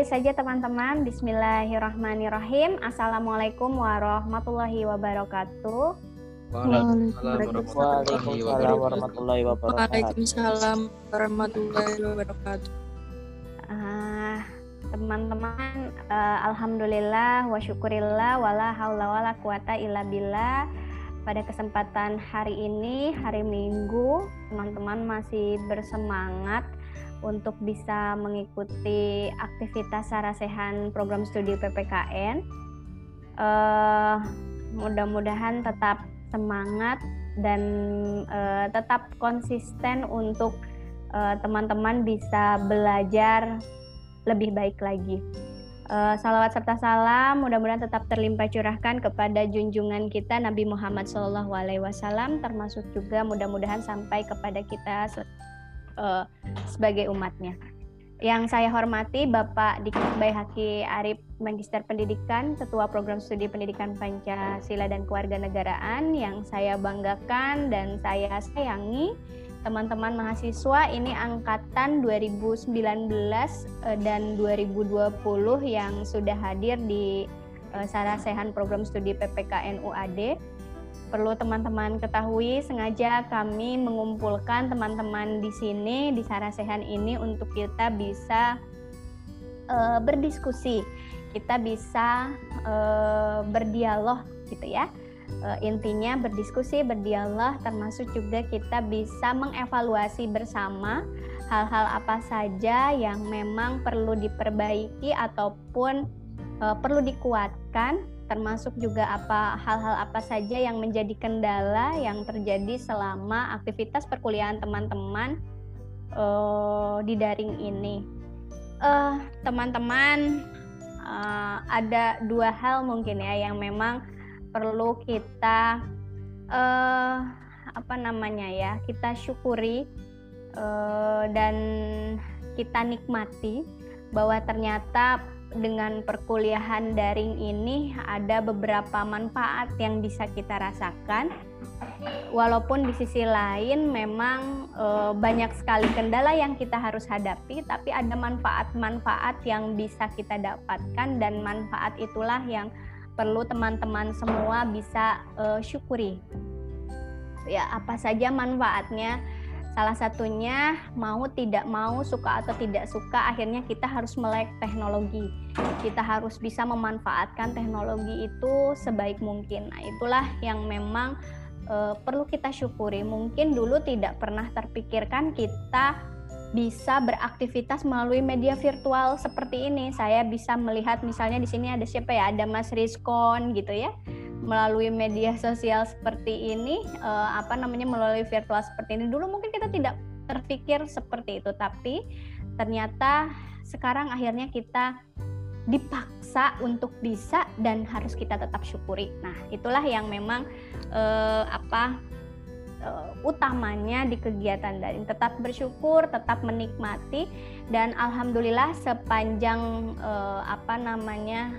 Mulai saja teman-teman, Bismillahirrahmanirrahim. Assalamualaikum warahmatullahi wabarakatuh. Waalaikumsalam warahmatullahi wabarakatuh. Waalaikumsalam warahmatullahi wabarakatuh. Ah, teman-teman, uh, alhamdulillah wa syukurillah wala haula wala quwata illa billah. Pada kesempatan hari ini, hari Minggu, teman-teman masih bersemangat untuk bisa mengikuti aktivitas Sarasehan program studi PPKN. Uh, mudah-mudahan tetap semangat dan uh, tetap konsisten untuk eh, teman-teman bisa belajar lebih baik lagi. Uh, salawat serta salam mudah-mudahan tetap terlimpah curahkan kepada junjungan kita Nabi Muhammad SAW termasuk juga mudah-mudahan sampai kepada kita uh, sebagai umatnya. Yang saya hormati Bapak Dikit Bayhaki Arif Magister Pendidikan, Ketua Program Studi Pendidikan Pancasila dan Kewarganegaraan yang saya banggakan dan saya sayangi teman-teman mahasiswa ini angkatan 2019 eh, dan 2020 yang sudah hadir di eh, Sarasehan Program Studi PPKN UAD perlu teman-teman ketahui sengaja kami mengumpulkan teman-teman di sini di Sarasehan ini untuk kita bisa uh, berdiskusi, kita bisa uh, berdialog gitu ya. Uh, intinya berdiskusi, berdialog termasuk juga kita bisa mengevaluasi bersama hal-hal apa saja yang memang perlu diperbaiki ataupun perlu dikuatkan termasuk juga apa hal-hal apa saja yang menjadi kendala yang terjadi selama aktivitas perkuliahan teman-teman uh, di daring ini. Uh, teman-teman uh, ada dua hal mungkin ya yang memang perlu kita uh, apa namanya ya kita syukuri uh, dan kita nikmati bahwa ternyata dengan perkuliahan daring ini ada beberapa manfaat yang bisa kita rasakan. Walaupun di sisi lain memang e, banyak sekali kendala yang kita harus hadapi, tapi ada manfaat-manfaat yang bisa kita dapatkan dan manfaat itulah yang perlu teman-teman semua bisa e, syukuri. Ya, apa saja manfaatnya? Salah satunya mau tidak mau, suka atau tidak suka, akhirnya kita harus melek teknologi. Kita harus bisa memanfaatkan teknologi itu sebaik mungkin. Nah, itulah yang memang e, perlu kita syukuri. Mungkin dulu tidak pernah terpikirkan kita bisa beraktivitas melalui media virtual seperti ini. Saya bisa melihat misalnya di sini ada siapa ya? Ada Mas Rizkon gitu ya melalui media sosial seperti ini uh, apa namanya melalui virtual seperti ini dulu mungkin kita tidak terpikir seperti itu tapi ternyata sekarang akhirnya kita dipaksa untuk bisa dan harus kita tetap syukuri. Nah, itulah yang memang uh, apa uh, utamanya di kegiatan daring tetap bersyukur, tetap menikmati dan alhamdulillah sepanjang uh, apa namanya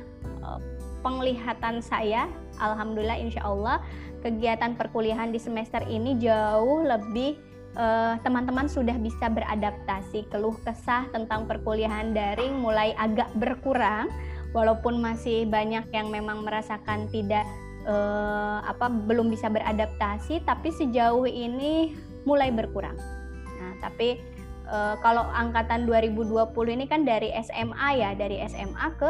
uh, penglihatan saya alhamdulillah insya Allah kegiatan perkuliahan di semester ini jauh lebih teman eh, teman-teman sudah bisa beradaptasi. Keluh kesah tentang perkuliahan daring mulai agak berkurang walaupun masih banyak yang memang merasakan tidak uh, apa belum bisa beradaptasi tapi sejauh ini mulai berkurang. Nah, tapi uh, kalau angkatan 2020 ini kan dari SMA ya, dari SMA ke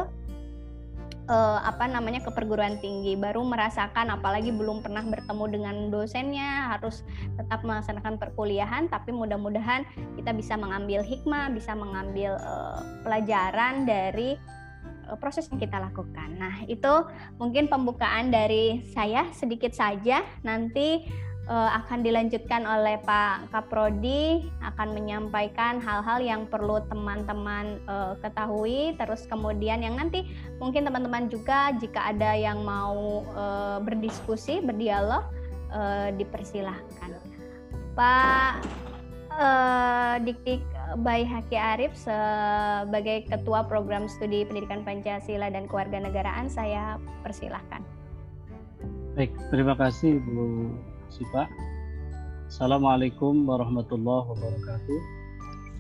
uh, apa namanya ke perguruan tinggi baru merasakan apalagi belum pernah bertemu dengan dosennya harus tetap melaksanakan perkuliahan tapi mudah-mudahan kita bisa mengambil hikmah bisa mengambil uh, pelajaran dari proses yang kita lakukan. Nah, itu mungkin pembukaan dari saya sedikit saja. Nanti uh, akan dilanjutkan oleh Pak Kaprodi akan menyampaikan hal-hal yang perlu teman-teman uh, ketahui. Terus kemudian yang nanti mungkin teman-teman juga jika ada yang mau berdiskusi berdialog dipersilahkan. Pak uh, Dikdik Bayi Haki Arif sebagai Ketua Program Studi Pendidikan Pancasila dan Kewarganegaraan saya persilahkan. Baik, terima kasih Bu Sipa. Assalamualaikum warahmatullahi wabarakatuh.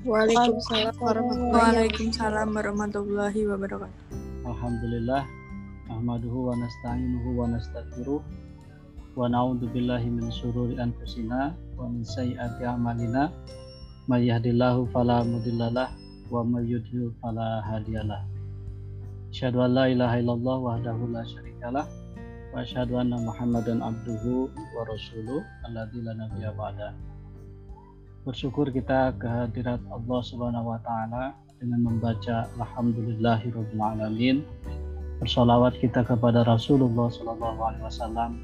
Waalaikumsalam warahmatullahi Waalaikumsalam warahmatullahi wabarakatuh. Alhamdulillah. Ahmaduhu wa nasta'inuhu wa nastaghfiruh. Wa na'udzu billahi min syururi anfusina wa min sayyiati a'malina. May yahdihillahu fala mudhillalah wa may yudhlil fala hadiyalah. Asyhadu an la ilaha illallah wahdahu la syarikalah wa asyhadu anna Muhammadan abduhu wa rasuluh alladzi la nabiyya ba'da. Bersyukur kita kehadirat Allah Subhanahu wa taala dengan membaca alhamdulillahirabbil alamin. Bersolawat kita kepada Rasulullah sallallahu alaihi wasallam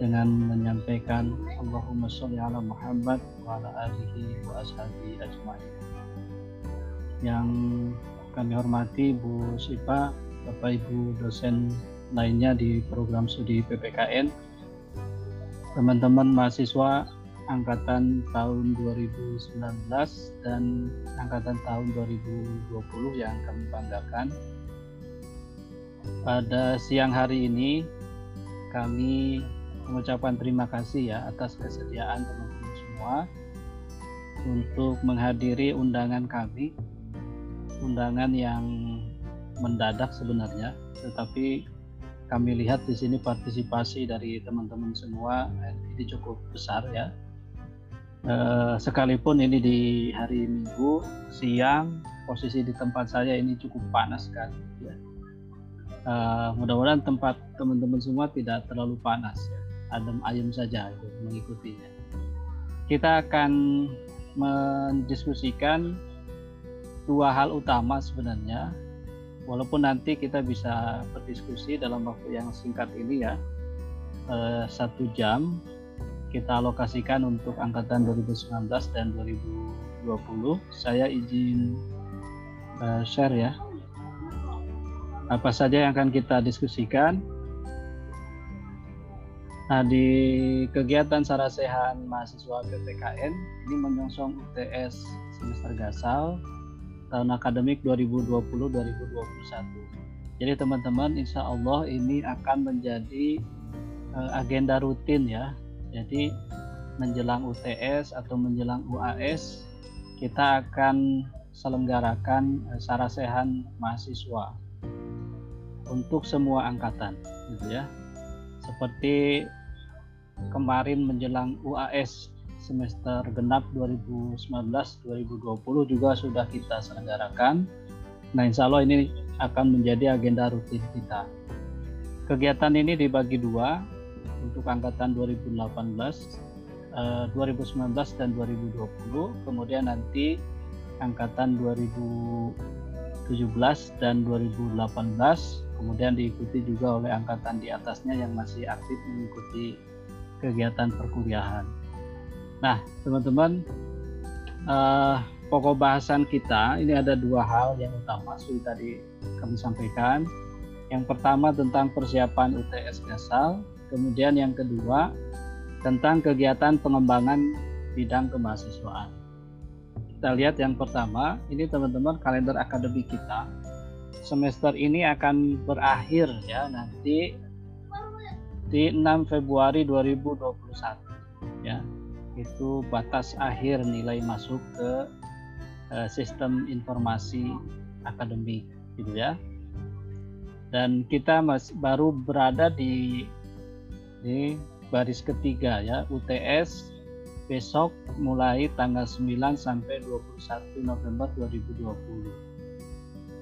dengan menyampaikan Allahumma sholli ala Muhammad wa ala alihi wa ashabihi ajmain. Yang kami hormati Bu Sipa, Bapak Ibu dosen lainnya di program studi PPKN, teman-teman mahasiswa angkatan tahun 2019 dan angkatan tahun 2020 yang kami banggakan. Pada siang hari ini kami mengucapkan terima kasih ya atas kesediaan teman-teman semua untuk menghadiri undangan kami. Undangan yang mendadak sebenarnya, tetapi kami lihat di sini partisipasi dari teman-teman semua ini cukup besar ya Eh, sekalipun ini di hari Minggu siang posisi di tempat saya ini cukup panas sekali ya. Uh, mudah-mudahan tempat teman-teman semua tidak terlalu panas ya. Adem ayem saja itu mengikutinya kita akan mendiskusikan dua hal utama sebenarnya walaupun nanti kita bisa berdiskusi dalam waktu yang singkat ini ya uh, satu jam kita alokasikan untuk angkatan 2019 dan 2020. Saya izin uh, share ya. Apa saja yang akan kita diskusikan. Nah, di kegiatan Sarasehan mahasiswa PPKN ini menyongsong UTS semester gasal tahun akademik 2020-2021. Jadi teman-teman, insya Allah ini akan menjadi uh, agenda rutin ya jadi menjelang UTS atau menjelang UAS kita akan selenggarakan eh, sarasehan mahasiswa untuk semua angkatan gitu ya. Seperti kemarin menjelang UAS semester genap 2019-2020 juga sudah kita selenggarakan. Nah, insya Allah ini akan menjadi agenda rutin kita. Kegiatan ini dibagi dua, untuk angkatan 2018, uh, 2019 dan 2020, kemudian nanti angkatan 2017 dan 2018, kemudian diikuti juga oleh angkatan di atasnya yang masih aktif mengikuti kegiatan perkuliahan. Nah, teman-teman, uh, pokok bahasan kita ini ada dua hal yang utama sudah tadi kami sampaikan. Yang pertama tentang persiapan UTS Gasal, Kemudian yang kedua tentang kegiatan pengembangan bidang kemahasiswaan. Kita lihat yang pertama, ini teman-teman kalender akademik kita. Semester ini akan berakhir ya nanti di 6 Februari 2021 ya. Itu batas akhir nilai masuk ke uh, sistem informasi akademik gitu ya. Dan kita masih baru berada di ini baris ketiga ya UTS besok mulai tanggal 9 sampai 21 November 2020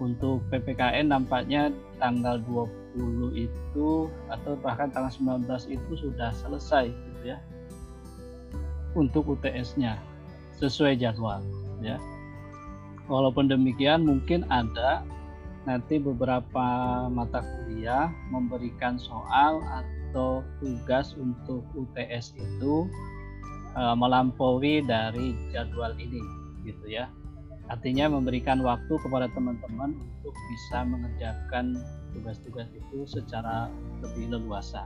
untuk PPKN nampaknya tanggal 20 itu atau bahkan tanggal 19 itu sudah selesai gitu ya untuk UTS-nya sesuai jadwal ya. Walaupun demikian mungkin ada nanti beberapa mata kuliah memberikan soal atau tugas untuk UTS itu uh, melampaui dari jadwal ini gitu ya. Artinya memberikan waktu kepada teman-teman untuk bisa mengerjakan tugas-tugas itu secara lebih leluasa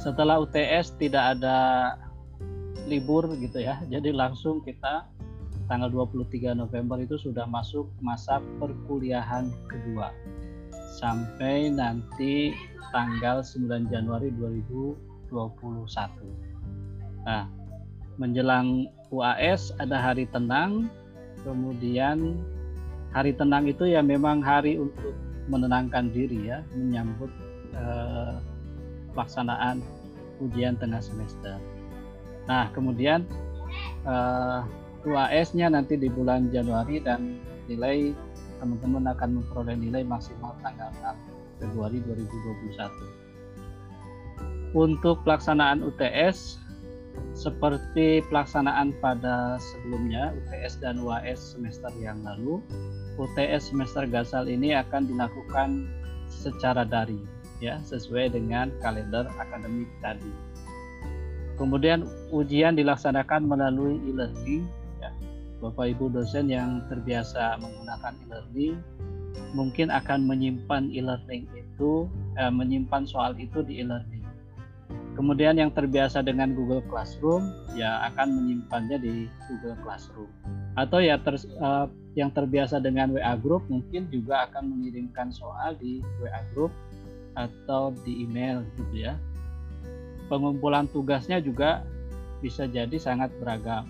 setelah UTS tidak ada libur gitu ya jadi langsung kita tanggal 23 November itu sudah masuk masa perkuliahan kedua sampai nanti tanggal 9 Januari 2021. Nah, menjelang UAS ada hari tenang kemudian hari tenang itu ya memang hari untuk menenangkan diri ya menyambut eh, pelaksanaan ujian tengah semester. Nah kemudian eh, UAS-nya nanti di bulan Januari dan nilai teman-teman akan memperoleh nilai maksimal tanggal 6 Februari 2021. Untuk pelaksanaan UTS seperti pelaksanaan pada sebelumnya UTS dan UAS semester yang lalu, UTS semester gasal ini akan dilakukan secara daring ya sesuai dengan kalender akademik tadi. Kemudian ujian dilaksanakan melalui e-learning Bapak Ibu dosen yang terbiasa menggunakan e-learning mungkin akan menyimpan e-learning itu eh, menyimpan soal itu di e-learning. Kemudian yang terbiasa dengan Google Classroom ya akan menyimpannya di Google Classroom. Atau ya ter, eh, yang terbiasa dengan WA Group mungkin juga akan mengirimkan soal di WA Group atau di email gitu ya. Pengumpulan tugasnya juga bisa jadi sangat beragam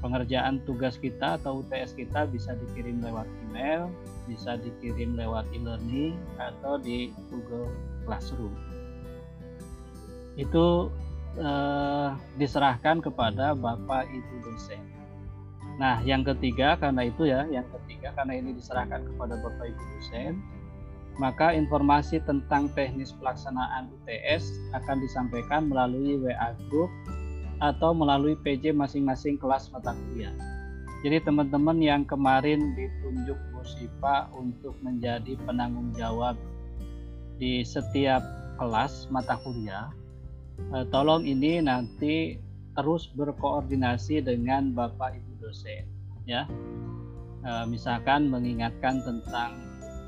pengerjaan tugas kita atau UTS kita bisa dikirim lewat email, bisa dikirim lewat e-learning atau di Google Classroom. Itu eh, diserahkan kepada Bapak Ibu dosen. Nah, yang ketiga karena itu ya, yang ketiga karena ini diserahkan kepada Bapak Ibu dosen, maka informasi tentang teknis pelaksanaan UTS akan disampaikan melalui WA group atau melalui PJ masing-masing kelas mata kuliah. Jadi teman-teman yang kemarin ditunjuk Bu Sipa untuk menjadi penanggung jawab di setiap kelas mata kuliah, eh, tolong ini nanti terus berkoordinasi dengan Bapak Ibu dosen ya. Eh, misalkan mengingatkan tentang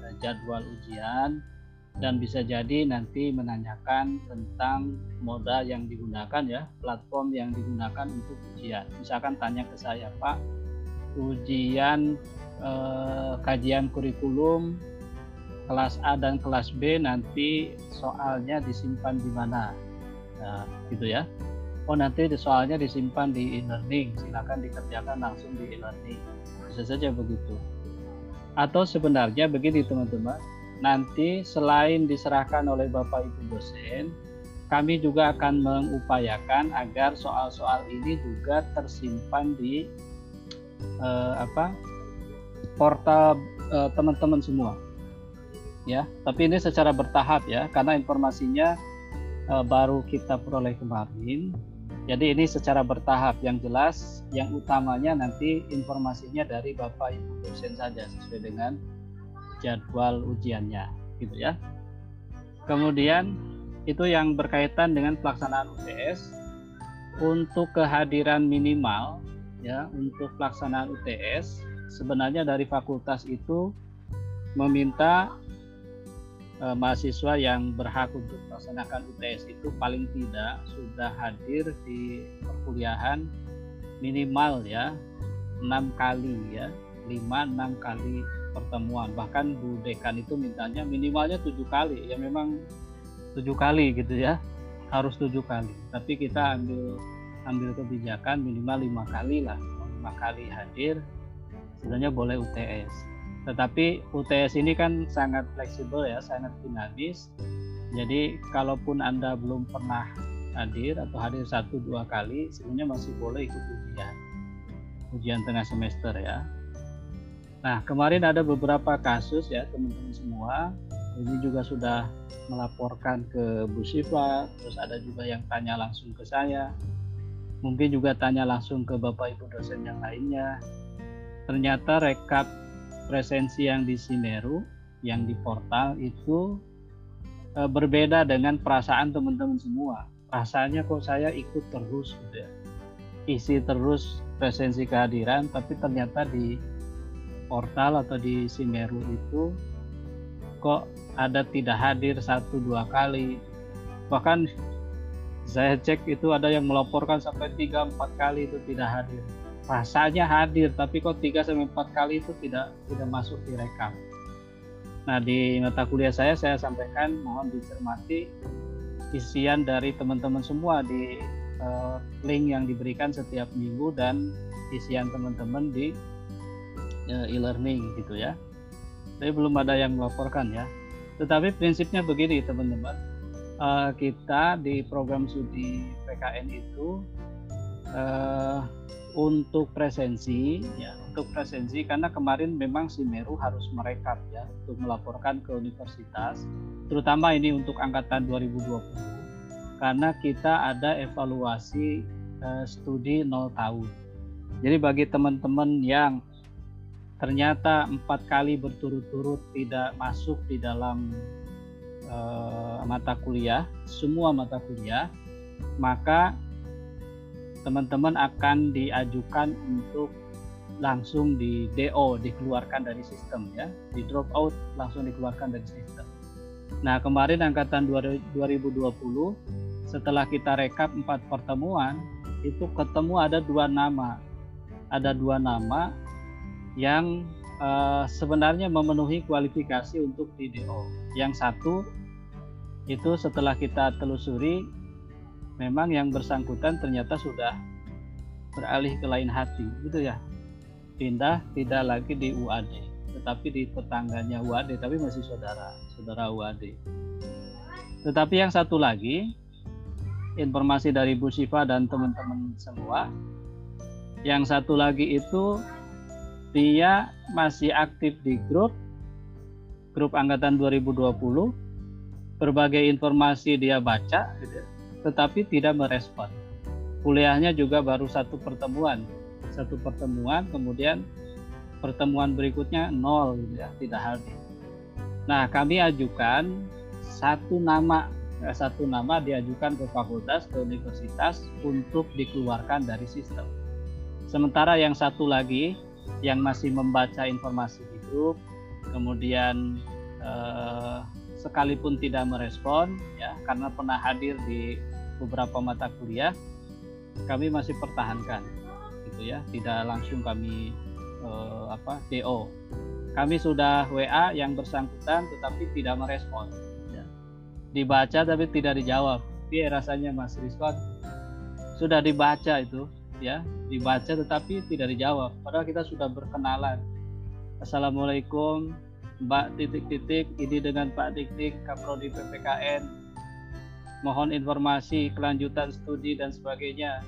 eh, jadwal ujian, dan bisa jadi nanti menanyakan tentang moda yang digunakan ya platform yang digunakan untuk ujian. Misalkan tanya ke saya Pak ujian eh, kajian kurikulum kelas A dan kelas B nanti soalnya disimpan di mana? Nah, gitu ya oh nanti soalnya disimpan di e-learning silakan dikerjakan langsung di e-learning bisa saja begitu atau sebenarnya begini teman-teman nanti selain diserahkan oleh Bapak Ibu dosen, kami juga akan mengupayakan agar soal-soal ini juga tersimpan di eh, apa portal eh, teman-teman semua. Ya, tapi ini secara bertahap ya, karena informasinya eh, baru kita peroleh kemarin. Jadi ini secara bertahap yang jelas, yang utamanya nanti informasinya dari Bapak Ibu dosen saja sesuai dengan jadwal ujiannya gitu ya. Kemudian itu yang berkaitan dengan pelaksanaan UTS untuk kehadiran minimal ya untuk pelaksanaan UTS sebenarnya dari fakultas itu meminta eh, mahasiswa yang berhak untuk melaksanakan UTS itu paling tidak sudah hadir di perkuliahan minimal ya enam kali ya lima enam kali pertemuan. Bahkan Bu Dekan itu mintanya minimalnya tujuh kali. Ya memang tujuh kali gitu ya harus tujuh kali. Tapi kita ambil ambil kebijakan minimal lima kali lah. Lima kali hadir sebenarnya boleh UTS tetapi UTS ini kan sangat fleksibel ya sangat dinamis jadi kalaupun anda belum pernah hadir atau hadir satu dua kali sebenarnya masih boleh ikut ujian ujian tengah semester ya Nah, kemarin ada beberapa kasus ya teman-teman semua. Ini juga sudah melaporkan ke Bu Siva, terus ada juga yang tanya langsung ke saya. Mungkin juga tanya langsung ke Bapak Ibu dosen yang lainnya. Ternyata rekap presensi yang di Simeru, yang di portal itu e, berbeda dengan perasaan teman-teman semua. Rasanya kok saya ikut terus gitu ya. Isi terus presensi kehadiran, tapi ternyata di portal atau di Simeru itu kok ada tidak hadir satu dua kali bahkan saya cek itu ada yang melaporkan sampai tiga empat kali itu tidak hadir rasanya hadir tapi kok tiga sampai empat kali itu tidak tidak masuk di rekam nah di mata kuliah saya saya sampaikan mohon dicermati isian dari teman-teman semua di uh, link yang diberikan setiap minggu dan isian teman-teman di uh, e-learning gitu ya. Tapi belum ada yang melaporkan ya. Tetapi prinsipnya begini teman-teman, uh, kita di program studi PKN itu uh, untuk presensi ya untuk presensi karena kemarin memang si Meru harus merekap ya untuk melaporkan ke universitas terutama ini untuk angkatan 2020 karena kita ada evaluasi uh, studi 0 tahun. Jadi bagi teman-teman yang ternyata empat kali berturut-turut tidak masuk di dalam uh, mata kuliah, semua mata kuliah, maka teman-teman akan diajukan untuk langsung di DO dikeluarkan dari sistem ya. Di drop out langsung dikeluarkan dari sistem. Nah kemarin angkatan 2020 setelah kita rekap empat pertemuan itu ketemu ada dua nama. Ada dua nama yang uh, sebenarnya memenuhi kualifikasi untuk di DO yang satu itu setelah kita telusuri memang yang bersangkutan ternyata sudah beralih ke lain hati gitu ya. Pindah tidak lagi di UAD tetapi di tetangganya UAD tapi masih saudara saudara UAD tetapi yang satu lagi informasi dari Bu Siva dan teman-teman semua yang satu lagi itu dia masih aktif di grup grup angkatan 2020 berbagai informasi dia baca gitu ya tetapi tidak merespon. Kuliahnya juga baru satu pertemuan, satu pertemuan, kemudian pertemuan berikutnya nol, ya, tidak hadir. Nah, kami ajukan satu nama, eh, satu nama diajukan ke fakultas, ke universitas untuk dikeluarkan dari sistem. Sementara yang satu lagi yang masih membaca informasi di kemudian eh, sekalipun tidak merespon, ya karena pernah hadir di beberapa mata kuliah kami masih pertahankan gitu ya. Tidak langsung kami eh, apa DO kami sudah WA yang bersangkutan tetapi tidak merespon ya. dibaca tapi tidak dijawab. Dia rasanya Mas Rizwan sudah dibaca itu ya. Dibaca tetapi tidak dijawab. Padahal kita sudah berkenalan. Assalamualaikum Mbak titik-titik ini dengan Pak titik Kaprodi PPKN mohon informasi kelanjutan studi dan sebagainya.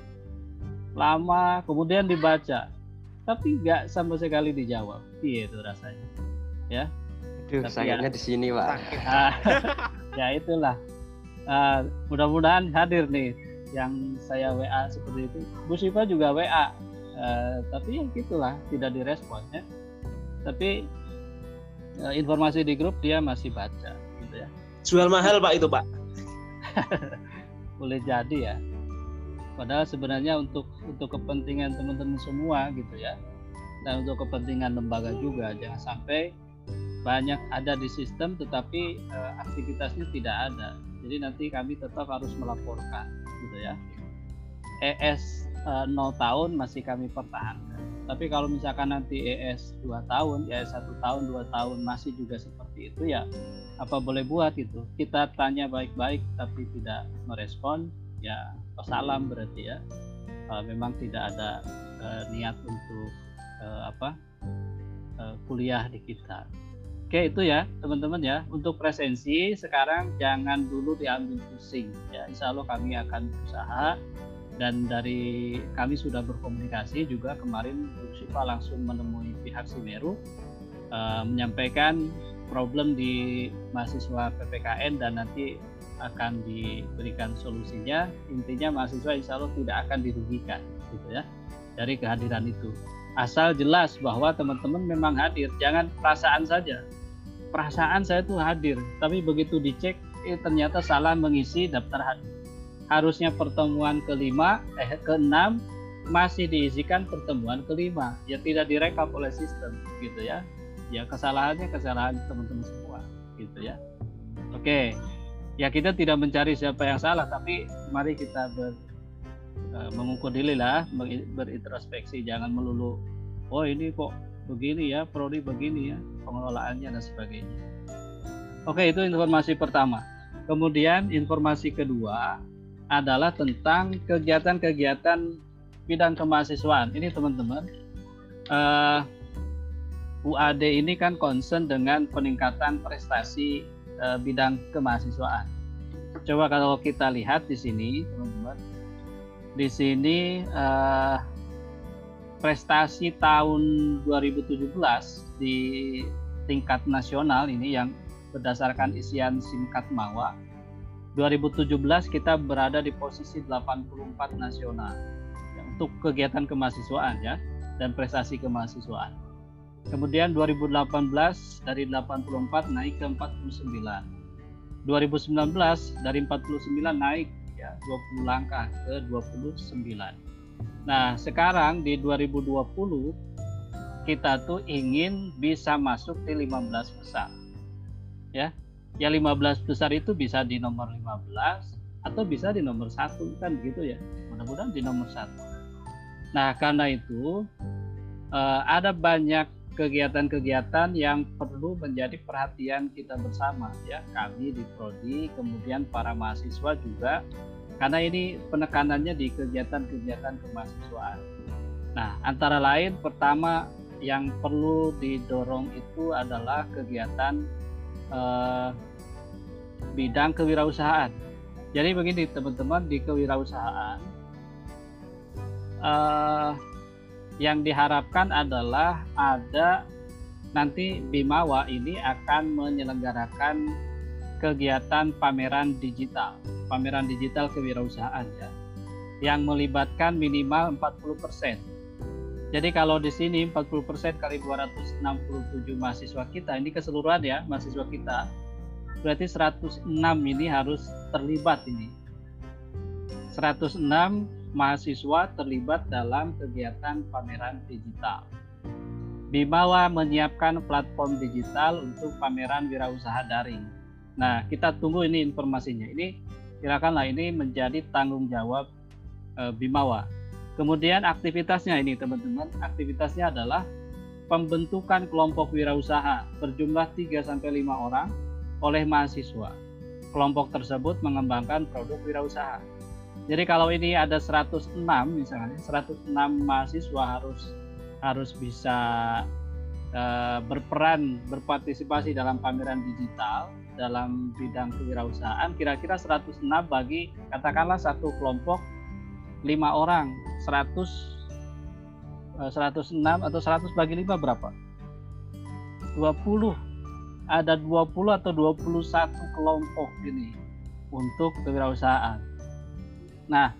Lama kemudian dibaca. Tapi nggak sama sekali dijawab. Iya itu rasanya. Ya. Aduh, sayangnya ya, di sini pak. Ah, ya itulah. Uh, mudah-mudahan hadir nih yang saya WA seperti itu. Bu Siva juga WA uh, ah, tapi ya gitulah tidak direspon ya. Tapi uh, informasi di grup dia masih baca gitu ya. Jual mahal pak itu pak boleh jadi ya. Padahal sebenarnya untuk untuk kepentingan teman-teman semua gitu ya. Dan untuk kepentingan lembaga juga jangan sampai banyak ada di sistem tetapi uh, aktivitasnya tidak ada. Jadi nanti kami tetap harus melaporkan gitu ya. ES uh, 0 tahun masih kami pertahankan tapi kalau misalkan nanti ES 2 tahun ya satu tahun dua tahun masih juga seperti itu ya apa boleh buat itu kita tanya baik-baik tapi tidak merespon ya salam berarti ya. Uh, memang tidak ada uh, niat untuk uh, apa uh, kuliah di kita. Oke itu ya teman-teman ya. Untuk presensi sekarang jangan dulu diambil pusing ya. Insya Allah kami akan berusaha dan dari kami sudah berkomunikasi juga kemarin Bu Siva langsung menemui pihak Simeru uh, menyampaikan problem di mahasiswa PPKN dan nanti akan diberikan solusinya. Intinya mahasiswa insya Allah tidak akan dirugikan gitu ya dari kehadiran itu. Asal jelas bahwa teman-teman memang hadir, jangan perasaan saja. Perasaan saya tuh hadir, tapi begitu dicek eh, ternyata salah mengisi daftar hadir. Harusnya pertemuan kelima, eh keenam masih diisikan pertemuan kelima, ya tidak direkap oleh sistem gitu ya. Ya kesalahannya kesalahan teman-teman semua gitu ya. Oke. Ya kita tidak mencari siapa yang salah tapi mari kita ber, uh, mengukur diri lah berintrospeksi. Jangan melulu oh ini kok begini ya prodi begini ya pengelolaannya dan sebagainya. Oke itu informasi pertama. Kemudian informasi kedua adalah tentang kegiatan-kegiatan bidang kemahasiswaan ini teman-teman uh, UAD ini kan concern dengan peningkatan prestasi uh, bidang kemahasiswaan. Coba kalau kita lihat di sini, teman-teman, di sini uh, prestasi tahun 2017 di tingkat nasional ini yang berdasarkan isian singkat MAWA 2017 kita berada di posisi 84 nasional ya, untuk kegiatan kemahasiswaan ya dan prestasi kemahasiswaan. Kemudian 2018 dari 84 naik ke 49. 2019 dari 49 naik ya 20 langkah ke 29. Nah, sekarang di 2020 kita tuh ingin bisa masuk di 15 besar. Ya, ya 15 besar itu bisa di nomor 15 atau bisa di nomor satu kan gitu ya. Mudah-mudahan di nomor satu. Nah karena itu uh, ada banyak kegiatan-kegiatan yang perlu menjadi perhatian kita bersama ya. Kami di prodi kemudian para mahasiswa juga. Karena ini penekanannya di kegiatan-kegiatan kemahasiswaan. Nah antara lain pertama yang perlu didorong itu adalah kegiatan uh, bidang kewirausahaan. Jadi begini teman-teman di kewirausahaan uh, yang diharapkan adalah ada nanti Bimawa ini akan menyelenggarakan kegiatan pameran digital, pameran digital kewirausahaan ya, yang melibatkan minimal 40%. Jadi kalau di sini 40% kali 267 mahasiswa kita, ini keseluruhan ya mahasiswa kita, berarti 106 ini harus terlibat ini. 106 mahasiswa terlibat dalam kegiatan pameran digital. Bimawa menyiapkan platform digital untuk pameran wirausaha daring. Nah, kita tunggu ini informasinya. Ini kirakanlah ini menjadi tanggung jawab e, Bimawa Kemudian aktivitasnya ini teman-teman, aktivitasnya adalah pembentukan kelompok wirausaha berjumlah 3 sampai 5 orang oleh mahasiswa. Kelompok tersebut mengembangkan produk wirausaha. Jadi kalau ini ada 106 misalnya, 106 mahasiswa harus harus bisa uh, berperan berpartisipasi dalam pameran digital dalam bidang kewirausahaan kira-kira 106 bagi katakanlah satu kelompok lima orang 100 106 eh, atau 100 bagi 5 berapa? 20. Ada 20 atau 21 kelompok ini untuk kewirausahaan. Nah,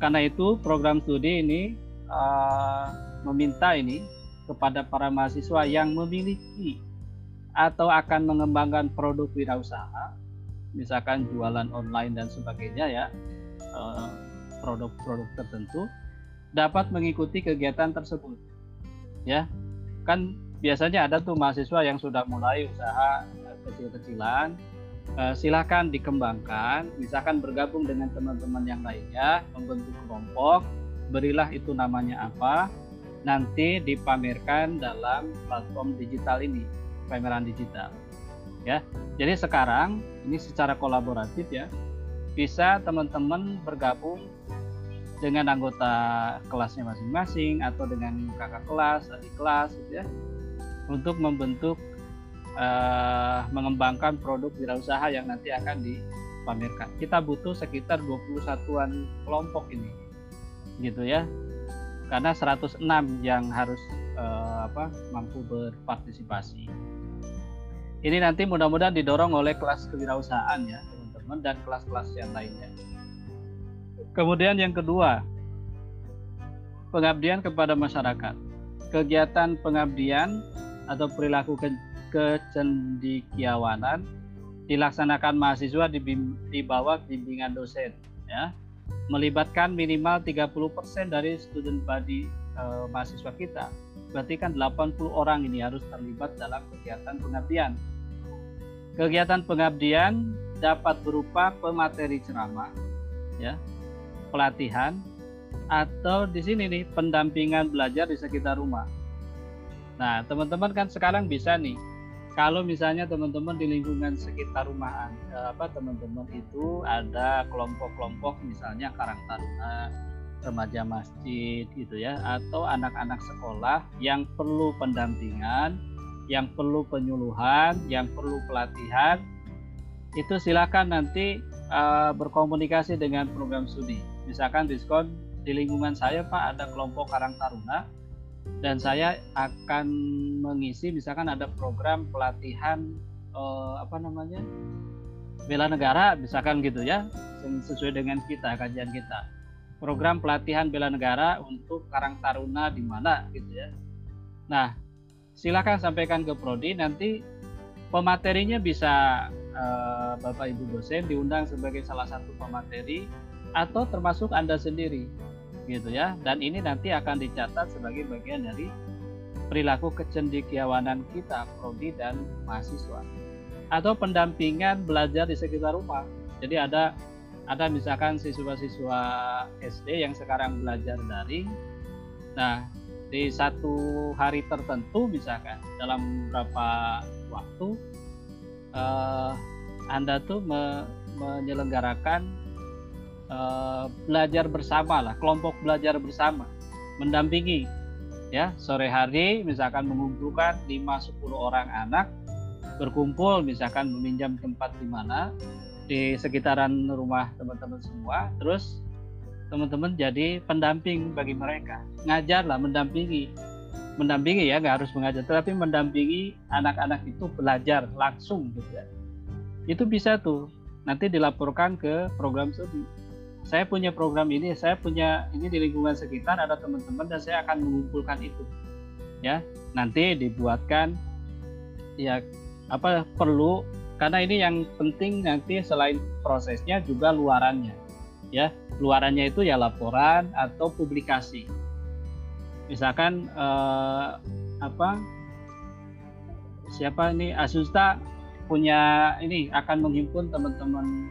karena itu program studi ini uh, meminta ini kepada para mahasiswa yang memiliki atau akan mengembangkan produk wirausaha, misalkan jualan online dan sebagainya ya, uh, produk-produk tertentu, dapat mengikuti kegiatan tersebut. Ya, kan biasanya ada tuh mahasiswa yang sudah mulai usaha eh, kecil-kecilan, eh, silahkan dikembangkan, misalkan bergabung dengan teman-teman yang lainnya, membentuk kelompok, berilah itu namanya apa, nanti dipamerkan dalam platform digital ini, pameran digital. Ya, jadi sekarang ini secara kolaboratif ya, bisa teman-teman bergabung dengan anggota kelasnya masing-masing atau dengan kakak kelas, adik kelas gitu ya untuk membentuk uh, mengembangkan produk wirausaha yang nanti akan dipamerkan. Kita butuh sekitar 21-an kelompok ini. Gitu ya. Karena 106 yang harus uh, apa mampu berpartisipasi. Ini nanti mudah-mudahan didorong oleh kelas kewirausahaan ya, teman-teman dan kelas-kelas yang lainnya. Kemudian yang kedua, pengabdian kepada masyarakat. Kegiatan pengabdian atau perilaku ke kecendikiawanan dilaksanakan mahasiswa di, di bawah bimbingan dosen ya. Melibatkan minimal 30% dari student body e, mahasiswa kita. Berarti kan 80 orang ini harus terlibat dalam kegiatan pengabdian. Kegiatan pengabdian dapat berupa pemateri ceramah ya pelatihan atau di sini nih pendampingan belajar di sekitar rumah. Nah, teman-teman kan sekarang bisa nih kalau misalnya teman-teman di lingkungan sekitar rumah eh, apa teman-teman itu ada kelompok-kelompok misalnya Karang Taruna, remaja masjid gitu ya atau anak-anak sekolah yang perlu pendampingan yang perlu penyuluhan, yang perlu pelatihan, itu silakan nanti uh, berkomunikasi dengan program studi. Misalkan diskon di lingkungan saya Pak ada kelompok Karang Taruna dan saya akan mengisi misalkan ada program pelatihan uh, apa namanya bela negara misalkan gitu ya sesuai dengan kita kajian kita. Program pelatihan bela negara untuk Karang Taruna di mana gitu ya. Nah silakan sampaikan ke prodi nanti pematerinya bisa uh, bapak ibu dosen diundang sebagai salah satu pemateri atau termasuk anda sendiri gitu ya. Dan ini nanti akan dicatat sebagai bagian dari perilaku kecendikiawanan kita prodi dan mahasiswa atau pendampingan belajar di sekitar rumah. Jadi ada ada misalkan siswa-siswa SD yang sekarang belajar daring. Nah di satu hari tertentu misalkan dalam beberapa waktu uh, Anda tuh me, menyelenggarakan uh, belajar bersama lah kelompok belajar bersama. Mendampingi ya sore hari misalkan mengumpulkan 5-10 orang anak berkumpul misalkan meminjam tempat di mana di sekitaran rumah teman-teman semua terus teman-teman jadi pendamping bagi mereka. Ngajarlah mendampingi. Mendampingi ya nggak harus mengajar tetapi mendampingi anak-anak itu belajar langsung gitu ya. Itu bisa tuh nanti dilaporkan ke program studi saya punya program ini saya punya ini di lingkungan sekitar ada teman-teman dan saya akan mengumpulkan itu. Ya nanti dibuatkan ya apa perlu karena ini yang penting nanti selain prosesnya juga luarannya. Ya luarannya itu ya laporan atau publikasi. Misalkan eh, apa siapa ini Asusta punya ini akan menghimpun teman-teman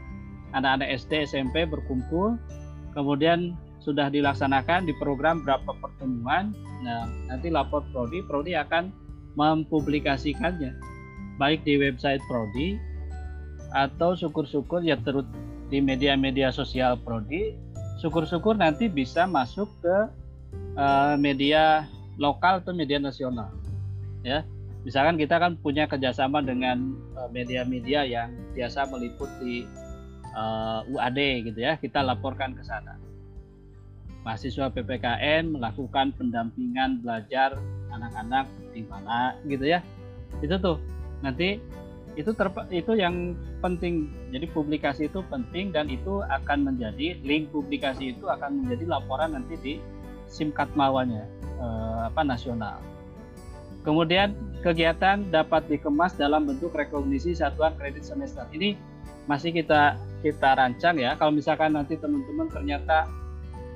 anak-anak SD SMP berkumpul kemudian sudah dilaksanakan di program berapa pertemuan. Nah nanti lapor prodi prodi akan mempublikasikannya baik di website prodi atau syukur-syukur ya terus di media-media sosial prodi. Syukur-syukur nanti bisa masuk ke uh, media lokal atau media nasional ya. Misalkan kita kan punya kerjasama dengan eh, media-media yang biasa meliput di uh, eh, UAD gitu ya kita laporkan ke sana mahasiswa PPKN melakukan pendampingan belajar anak-anak di mana gitu ya itu tuh nanti itu terpa, itu yang penting. Jadi publikasi itu penting dan itu akan menjadi link publikasi itu akan menjadi laporan nanti di SIMKAT mawanya eh, apa nasional. Kemudian kegiatan dapat dikemas dalam bentuk rekognisi satuan kredit semester. Ini masih kita kita rancang ya. Kalau misalkan nanti teman-teman ternyata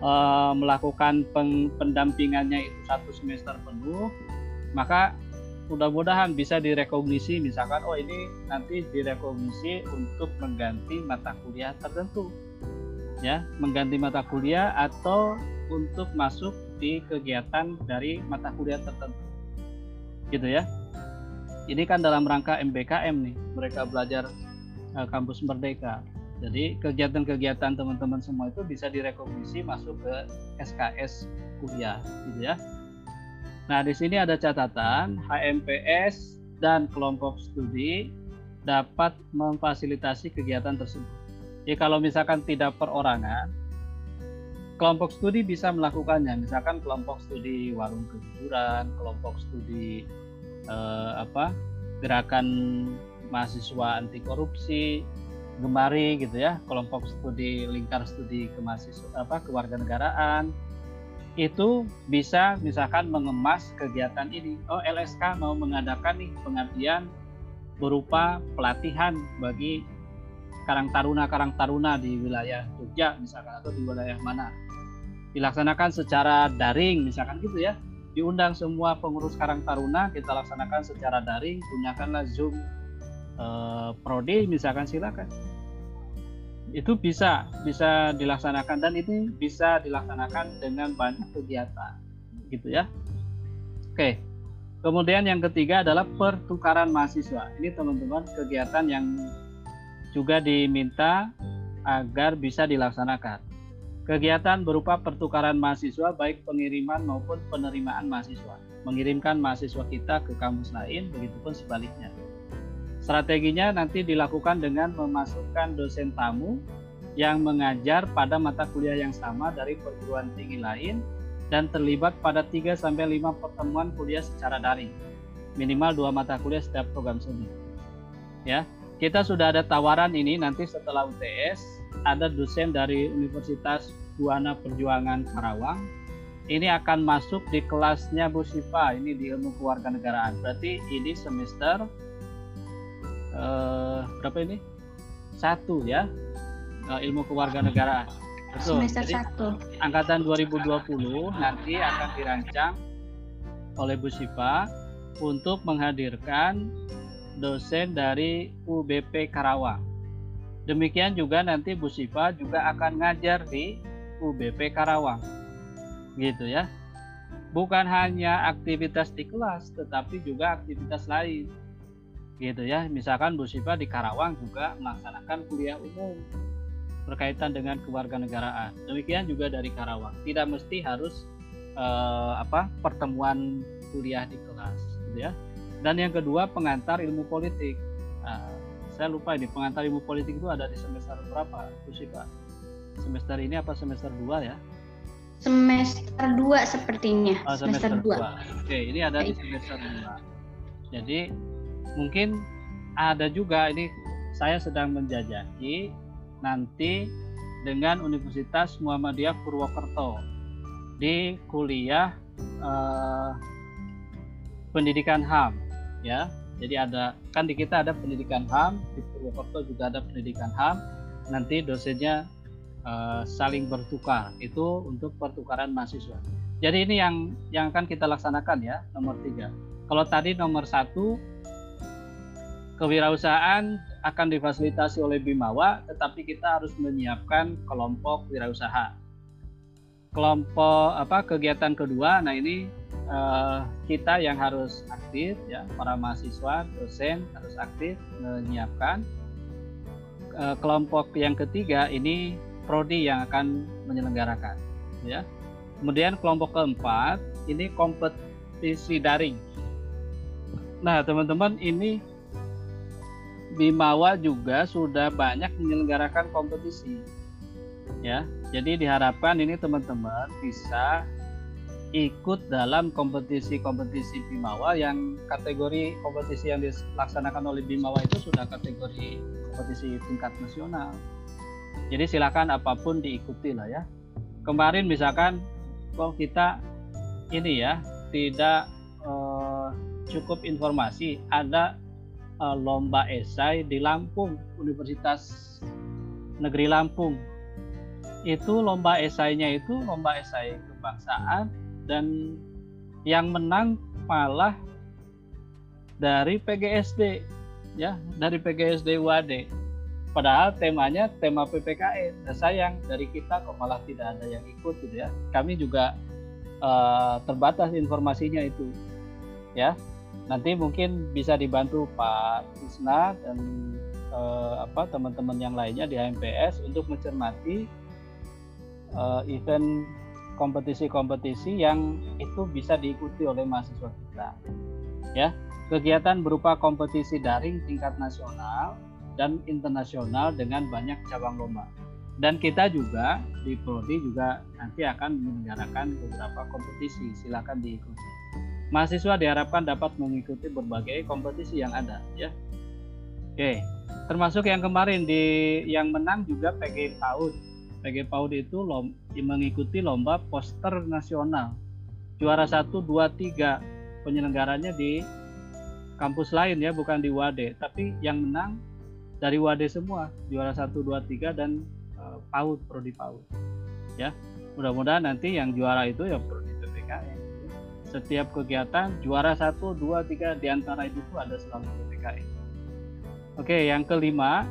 eh, melakukan peng, pendampingannya itu satu semester penuh, maka mudah-mudahan bisa direkognisi. Misalkan oh ini nanti direkognisi untuk mengganti mata kuliah tertentu ya. Mengganti mata kuliah atau untuk masuk di kegiatan dari mata kuliah tertentu gitu ya. Ini kan dalam rangka MBKM nih. Mereka belajar uh, kampus merdeka jadi kegiatan-kegiatan teman-teman semua itu bisa direkognisi masuk ke SKS kuliah gitu ya Nah, di sini ada catatan HMPS dan kelompok studi dapat memfasilitasi kegiatan tersebut. Jadi kalau misalkan tidak perorangan, kelompok studi bisa melakukannya. Misalkan kelompok studi warung kejujuran, kelompok studi eh, apa gerakan mahasiswa anti korupsi, gemari gitu ya, kelompok studi lingkar studi kemahasiswa apa kewarganegaraan, itu bisa misalkan mengemas kegiatan ini. Oh LSK mau mengadakan nih pengabdian berupa pelatihan bagi Karang Taruna Karang Taruna di wilayah Jogja misalkan atau di wilayah mana. Dilaksanakan secara daring misalkan gitu ya. Diundang semua pengurus Karang Taruna kita laksanakan secara daring, gunakanlah Zoom eh, prodi misalkan silakan itu bisa bisa dilaksanakan dan itu bisa dilaksanakan dengan banyak kegiatan gitu ya oke kemudian yang ketiga adalah pertukaran mahasiswa ini teman-teman kegiatan yang juga diminta agar bisa dilaksanakan Kegiatan berupa pertukaran mahasiswa baik pengiriman maupun penerimaan mahasiswa. Mengirimkan mahasiswa kita ke kampus lain, begitupun sebaliknya. Strateginya nanti dilakukan dengan memasukkan dosen tamu yang mengajar pada mata kuliah yang sama dari perguruan tinggi lain dan terlibat pada 3 sampai 5 pertemuan kuliah secara daring. Minimal dua mata kuliah setiap program studi. Ya, kita sudah ada tawaran ini nanti setelah UTS ada dosen dari Universitas Buana Perjuangan Karawang. Ini akan masuk di kelasnya Bu Sipa, ini di ilmu kewarganegaraan. Berarti ini semester eh, berapa ini? Satu ya, eh, ilmu kewarganegaraan. Betul. Semester Jadi, satu. angkatan 2020 nanti akan dirancang oleh Bu Sipa untuk menghadirkan dosen dari UBP Karawang. Demikian juga nanti Bu Sipa juga akan ngajar di UBP Karawang. Gitu ya. Bukan hanya aktivitas di kelas tetapi juga aktivitas lain. Gitu ya. Misalkan Bu Sipa di Karawang juga melaksanakan kuliah umum berkaitan dengan kewarganegaraan. Demikian juga dari Karawang. Tidak mesti harus eh, apa pertemuan kuliah di kelas, gitu ya. Dan yang kedua pengantar ilmu politik. Nah, saya lupa ini pengantar ilmu politik itu ada di semester berapa, Bu Sipa? Semester ini apa semester 2 ya? Semester 2 sepertinya. Oh, semester, 2. Oke, ini ada di semester 2. Jadi mungkin ada juga ini saya sedang menjajaki nanti dengan Universitas Muhammadiyah Purwokerto di kuliah eh, pendidikan HAM ya. Jadi ada kan di kita ada pendidikan HAM, di Purwokerto juga ada pendidikan HAM. Nanti dosennya eh, saling bertukar. Itu untuk pertukaran mahasiswa. Jadi ini yang yang akan kita laksanakan ya nomor tiga. Kalau tadi nomor satu kewirausahaan akan difasilitasi oleh Bimawa, tetapi kita harus menyiapkan kelompok wirausaha. Kelompok apa kegiatan kedua, nah ini eh, kita yang harus aktif ya, para mahasiswa, dosen harus aktif menyiapkan. Eh, kelompok yang ketiga ini prodi yang akan menyelenggarakan ya. Kemudian kelompok keempat ini kompetisi daring. Nah, teman-teman ini Bimawa juga sudah banyak menyelenggarakan kompetisi. Ya, jadi diharapkan ini teman-teman bisa ikut dalam kompetisi-kompetisi Bimawa yang kategori kompetisi yang dilaksanakan oleh Bimawa itu sudah kategori kompetisi tingkat nasional. Jadi silakan apa pun diikuti lah ya. Kemarin misalkan kok kita ini ya tidak eh, cukup informasi ada uh, lomba esai di Lampung, Universitas Negeri Lampung. Itu lomba esainya itu lomba esai kebangsaan dan yang menang malah dari PGSD ya, dari PGSD UAD. Padahal temanya tema PPKN. Nah, sayang dari kita kok malah tidak ada yang ikut gitu ya. Kami juga uh, terbatas informasinya itu. Ya, nanti mungkin bisa dibantu Pak Tisna dan eh, apa teman-teman yang lainnya di HMPS untuk mencermati eh, event kompetisi-kompetisi yang itu bisa diikuti oleh mahasiswa kita. Ya, kegiatan berupa kompetisi daring tingkat nasional dan internasional dengan banyak cabang lomba. Dan kita juga di Prodi juga nanti akan menyelenggarakan beberapa kompetisi. Silakan diikuti mahasiswa diharapkan dapat mengikuti berbagai kompetisi yang ada ya. Oke, termasuk yang kemarin di yang menang juga PG PAUD. PG PAUD itu lom, mengikuti lomba poster nasional. Juara 1 2 3 penyelenggaranya di kampus lain ya, bukan di WADE, tapi yang menang dari WADE semua, juara 1 2 3 dan uh, PAUD prodi PAUD. Ya. Mudah-mudahan nanti yang juara itu ya prodi PPKN setiap kegiatan juara satu dua tiga di antara itu ada selalu PPKI. Oke, yang kelima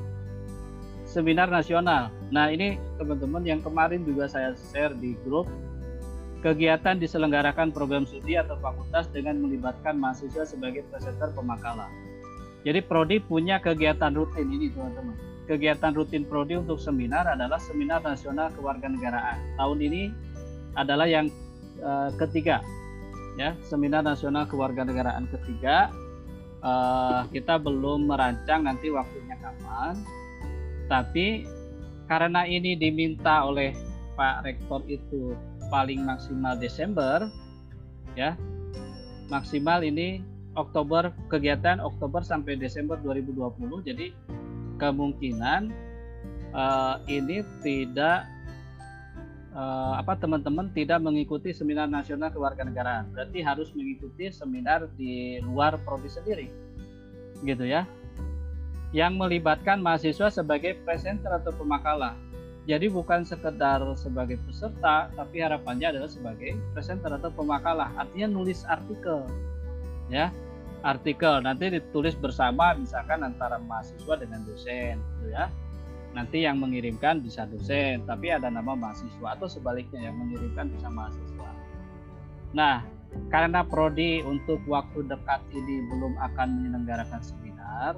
seminar nasional. Nah ini teman-teman yang kemarin juga saya share di grup kegiatan diselenggarakan program studi atau fakultas dengan melibatkan mahasiswa sebagai presenter pemakalan. Jadi prodi punya kegiatan rutin ini teman-teman. kegiatan rutin prodi untuk seminar adalah seminar nasional kewarganegaraan. Tahun ini adalah yang uh, ketiga, ya seminar nasional kewarganegaraan ketiga. Uh, kita belum merancang nanti waktunya kapan, tapi karena ini diminta oleh Pak Rektor itu paling maksimal Desember, ya maksimal ini Oktober kegiatan Oktober sampai Desember 2020. Jadi kemungkinan uh, ini tidak uh, apa teman-teman tidak mengikuti seminar nasional kewarganegaraan. Berarti harus mengikuti seminar di luar prodi sendiri. Gitu ya. Yang melibatkan mahasiswa sebagai presenter atau pemakalah. Jadi bukan sekedar sebagai peserta, tapi harapannya adalah sebagai presenter atau pemakalah. Artinya nulis artikel. Ya, artikel nanti ditulis bersama misalkan antara mahasiswa dengan dosen gitu ya nanti yang mengirimkan bisa dosen tapi ada nama mahasiswa atau sebaliknya yang mengirimkan bisa mahasiswa nah karena prodi untuk waktu dekat ini belum akan menyelenggarakan seminar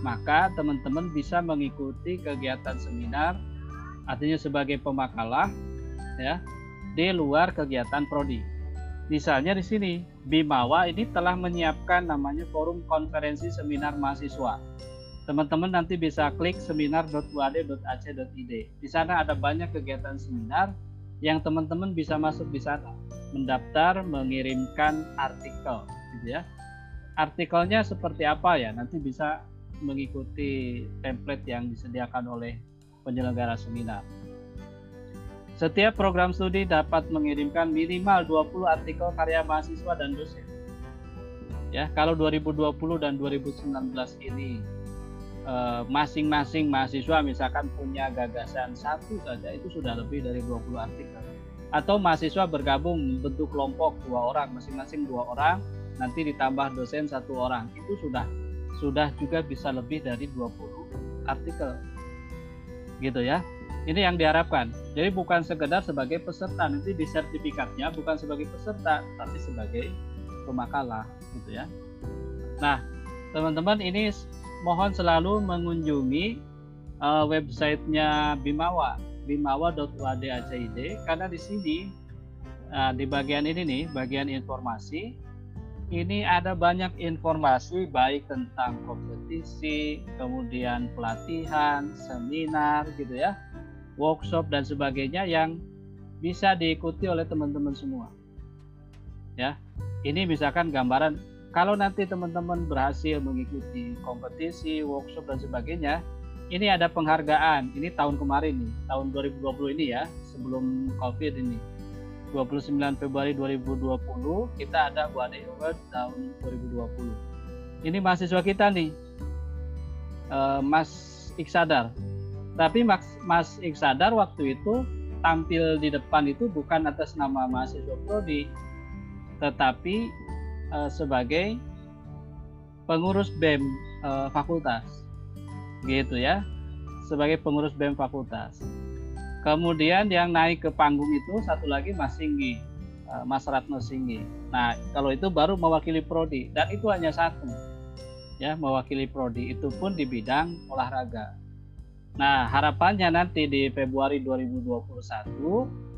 maka teman-teman bisa mengikuti kegiatan seminar artinya sebagai pemakalah ya di luar kegiatan prodi Misalnya di sini, Bimawa ini telah menyiapkan namanya forum konferensi seminar mahasiswa. Teman-teman nanti bisa klik seminar.uad.ac.id. Di sana ada banyak kegiatan seminar yang teman-teman bisa masuk di sana, mendaftar, mengirimkan artikel, gitu ya. Artikelnya seperti apa ya? Nanti bisa mengikuti template yang disediakan oleh penyelenggara seminar. Setiap program studi dapat mengirimkan minimal 20 artikel karya mahasiswa dan dosen. Ya, kalau 2020 dan 2019 ini masing-masing mahasiswa misalkan punya gagasan satu saja itu sudah lebih dari 20 artikel. Atau mahasiswa bergabung bentuk kelompok dua orang, masing-masing dua orang, nanti ditambah dosen satu orang, itu sudah sudah juga bisa lebih dari 20 artikel. Gitu ya. Ini yang diharapkan. Jadi bukan sekedar sebagai peserta, nanti di sertifikatnya bukan sebagai peserta, tapi sebagai pemakalah, gitu ya. Nah, teman-teman ini mohon selalu mengunjungi uh, websitenya Bimawa, bimawa.uad.acid, karena di sini uh, di bagian ini nih, bagian informasi, ini ada banyak informasi baik tentang kompetisi, kemudian pelatihan, seminar, gitu ya workshop dan sebagainya yang bisa diikuti oleh teman-teman semua. Ya, ini misalkan gambaran kalau nanti teman-teman berhasil mengikuti kompetisi, workshop dan sebagainya, ini ada penghargaan. Ini tahun kemarin nih, tahun 2020 ini ya, sebelum Covid ini. 29 Februari 2020 kita ada Wade Award tahun 2020. Ini mahasiswa kita nih, eh, Mas Iksadar tapi Mas, Mas Iksadar waktu itu tampil di depan itu bukan atas nama mahasiswa prodi, tetapi uh, sebagai pengurus BEM uh, fakultas, gitu ya, sebagai pengurus BEM fakultas. Kemudian yang naik ke panggung itu satu lagi Mas Singgi, uh, Mas Ratno Singgi. Nah kalau itu baru mewakili prodi dan itu hanya satu, ya mewakili prodi itu pun di bidang olahraga. Nah, harapannya nanti di Februari 2021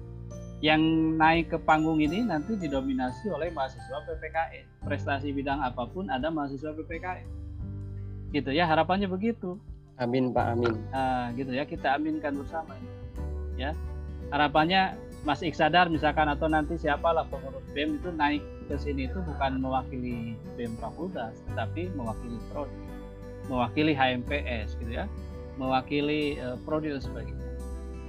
yang naik ke panggung ini nanti didominasi oleh mahasiswa PPKN. Prestasi bidang apa pun ada mahasiswa PPKN. Gitu ya, harapannya begitu. Amin, Pak, amin. Nah, gitu ya, kita aminkan bersama ini. Ya. Harapannya Mas Iksadar misalkan atau nanti siapalah pengurus BEM itu naik ke sini itu bukan mewakili BEM fakultas, tapi mewakili prodi, mewakili HMPS gitu ya mewakili uh, prodi dan sebagainya.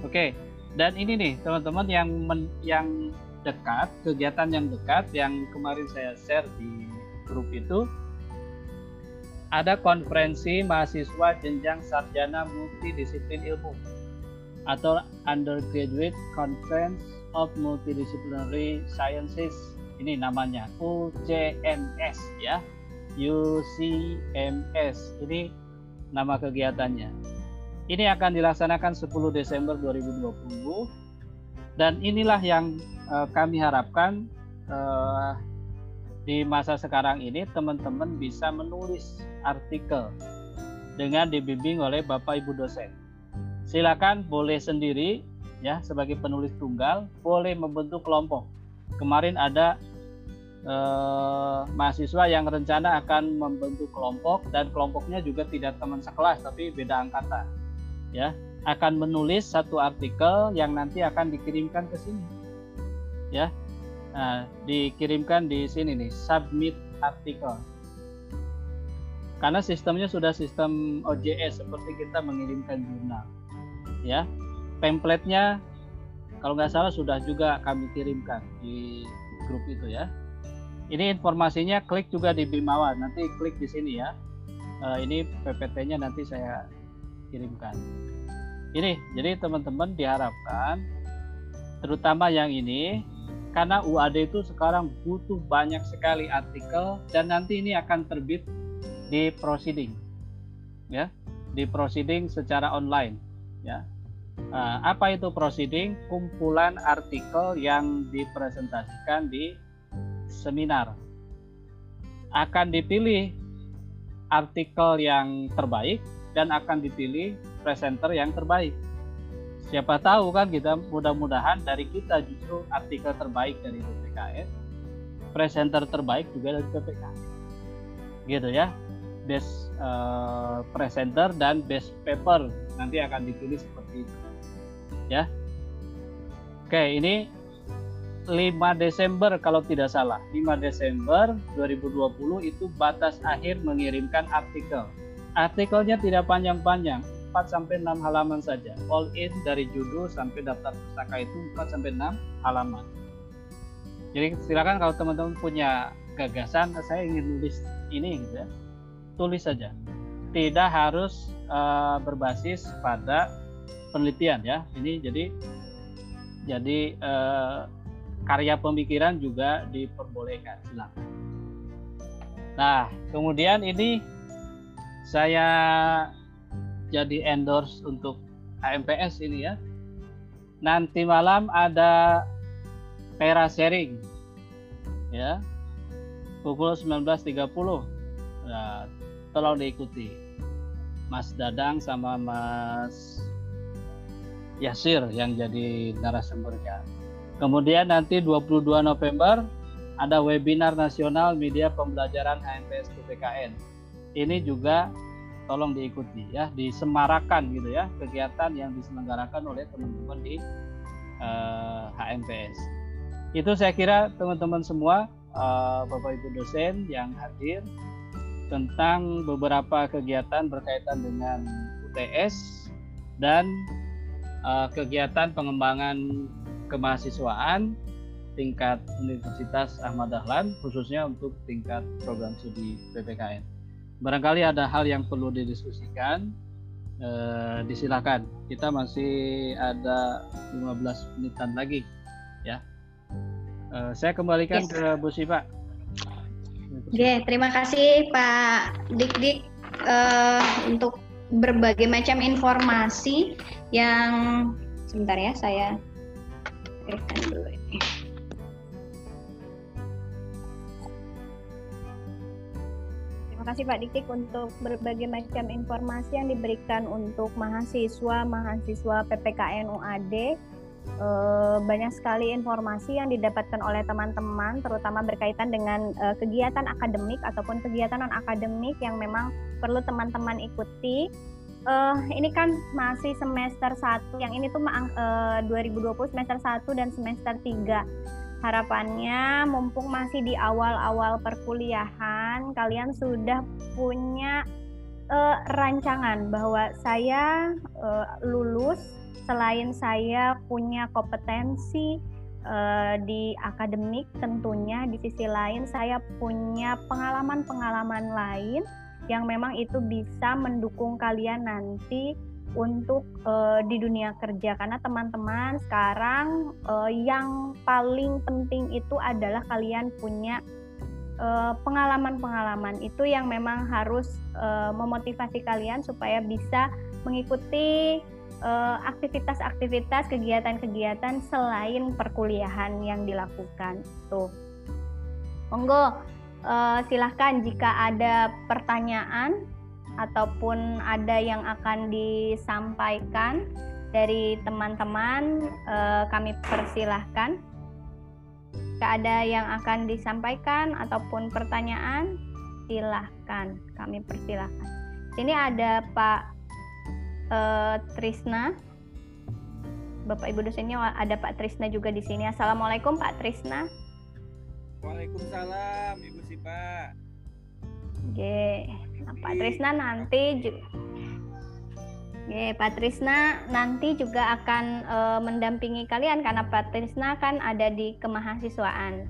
Oke, dan ini nih teman-teman yang men, yang dekat, kegiatan yang dekat yang kemarin saya share di grup itu ada konferensi mahasiswa jenjang sarjana multidisiplin ilmu atau Undergraduate Conference of Multidisciplinary Sciences. Ini namanya UCMS ya UCMS ini nama kegiatannya ini akan dilaksanakan 10 Desember 2020 dan inilah yang uh, kami harapkan uh, di masa sekarang ini teman-teman bisa menulis artikel dengan dibimbing oleh Bapak Ibu dosen. Silakan boleh sendiri ya sebagai penulis tunggal, boleh membentuk kelompok. Kemarin ada eh, mahasiswa yang rencana akan membentuk kelompok dan kelompoknya juga tidak teman sekelas tapi beda angkatan. Ya, akan menulis satu artikel yang nanti akan dikirimkan ke sini. Ya. Nah, dikirimkan di sini nih, submit artikel. Karena sistemnya sudah sistem OJS seperti kita mengirimkan jurnal. Ya. Template-nya kalau nggak salah sudah juga kami kirimkan di grup itu ya. Ini informasinya klik juga di Bimawa. Nanti klik di sini ya. Uh, ini PPT-nya nanti saya kirimkan. Ini, jadi teman-teman diharapkan, terutama yang ini, karena UAD itu sekarang butuh banyak sekali artikel dan nanti ini akan terbit di proceeding, ya, di proceeding secara online, ya. Uh, apa itu proceeding? Kumpulan artikel yang dipresentasikan di seminar akan dipilih artikel yang terbaik dan akan dipilih presenter yang terbaik. Siapa tahu kan kita mudah-mudahan dari kita justru artikel terbaik dari PPKN, presenter terbaik juga dari PPKN. Gitu ya. Best uh, presenter dan best paper nanti akan dipilih seperti itu. Ya. Oke, ini 5 Desember kalau tidak salah. 5 Desember 2020 itu batas akhir mengirimkan artikel. Artikelnya tidak panjang-panjang, 4 sampai 6 halaman saja. All in dari judul sampai daftar pustaka itu 4 sampai 6 halaman. Jadi silakan kalau teman-teman punya gagasan, saya ingin nulis ini gitu ya. Tulis saja. Tidak harus uh, berbasis pada penelitian ya. Ini jadi jadi uh, karya pemikiran juga diperbolehkan silakan. Nah, kemudian ini saya jadi endorse untuk HMPS ini ya. Nanti malam ada Pera sharing ya. Pukul 19.30. Nah, tolong diikuti. Mas Dadang sama Mas Yasir yang jadi narasumbernya. Kemudian nanti 22 November ada webinar nasional media pembelajaran HMPS PPKN. Ini juga tolong diikuti ya, disemarakan gitu ya kegiatan yang diselenggarakan oleh teman-teman di eh, HMPS. Itu saya kira teman-teman semua uh, Bapak Ibu dosen yang hadir tentang beberapa kegiatan berkaitan dengan UTS dan uh, kegiatan pengembangan kemahasiswaan tingkat Universitas Ahmad Dahlan khususnya untuk tingkat program studi PPKN. Barangkali ada hal yang perlu didiskusikan, eh, disilakan. Kita masih ada 15 menitan lagi, ya. Eh, saya kembalikan yes. ke Bu Siva. Oke, terima kasih Pak Dik Dik uh, untuk berbagai macam informasi yang sebentar ya saya berikan kasih Pak Diktik untuk berbagai macam informasi yang diberikan untuk mahasiswa-mahasiswa PPKN UAD. Eh, banyak sekali informasi yang didapatkan oleh teman-teman, terutama berkaitan dengan eh, kegiatan akademik ataupun kegiatan non akademik yang memang perlu teman-teman ikuti uh, ini kan masih semester 1 yang ini tuh uh, 2020 semester 1 dan semester 3 harapannya mumpung masih di awal-awal perkuliahan kalian sudah punya uh, rancangan bahwa saya uh, lulus selain saya punya kompetensi uh, di akademik tentunya di sisi lain saya punya pengalaman-pengalaman lain yang memang itu bisa mendukung kalian nanti untuk uh, di dunia kerja. Karena teman-teman sekarang uh, yang paling penting itu adalah kalian punya pengalaman-pengalaman. Uh, itu yang memang harus uh, memotivasi kalian supaya bisa mengikuti aktivitas-aktivitas kegiatan-kegiatan selain perkuliahan yang dilakukan. Tuh. Monggo uh, silahkan jika ada pertanyaan ataupun ada yang akan disampaikan dari teman-teman eh, kami persilahkan. Jika ada yang akan disampaikan ataupun pertanyaan, silahkan kami persilahkan. Sini ada Pak eh, Trisna. Bapak Ibu dosennya ada Pak Trisna juga di sini. Assalamualaikum Pak Trisna. Waalaikumsalam Ibu Sipa. Oke, nah, Pak Trisna nanti juga Oke, Pak Trisna nanti juga akan e, mendampingi kalian karena Pak Trisna kan ada di kemahasiswaan.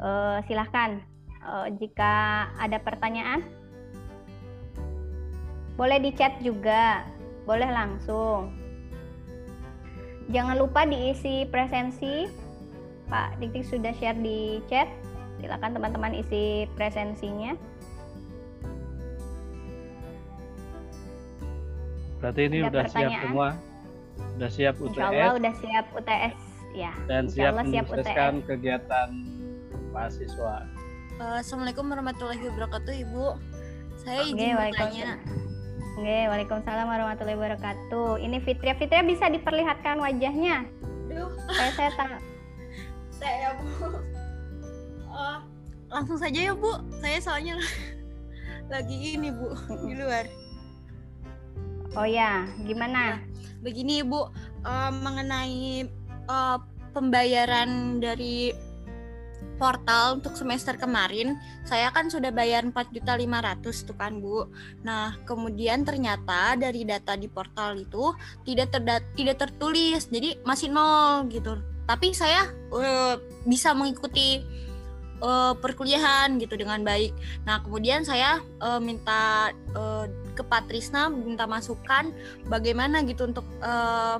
E, silahkan e, jika ada pertanyaan, boleh di chat juga, boleh langsung. Jangan lupa diisi presensi. Pak Dik sudah share di chat. Silakan teman-teman isi presensinya. Berarti ini udah siap semua. Udah siap UTS Insya Allah udah siap UTS ya. dan Insya siap Allah siap menyukseskan UTS. kegiatan mahasiswa. Eh, Assalamualaikum warahmatullahi wabarakatuh, Ibu. Saya izin bertanya. waalaikumsalam. Oke, waalaikumsalam warahmatullahi wabarakatuh. Ini Fitria, Fitria bisa diperlihatkan wajahnya. Aduh, Saya saya tak. saya Bu. Eh, langsung saja ya, Bu. Saya soalnya lagi ini, Bu, di luar. Oh ya, gimana? Begini, Ibu, eh, mengenai eh, pembayaran dari portal untuk semester kemarin, saya kan sudah bayar 4.500 tuh kan, Bu. Nah, kemudian ternyata dari data di portal itu tidak terda- tidak tertulis, jadi masih nol gitu. Tapi saya eh, bisa mengikuti eh, perkuliahan gitu dengan baik. Nah, kemudian saya eh, minta eh, ke Patrisna minta masukan bagaimana gitu untuk eh,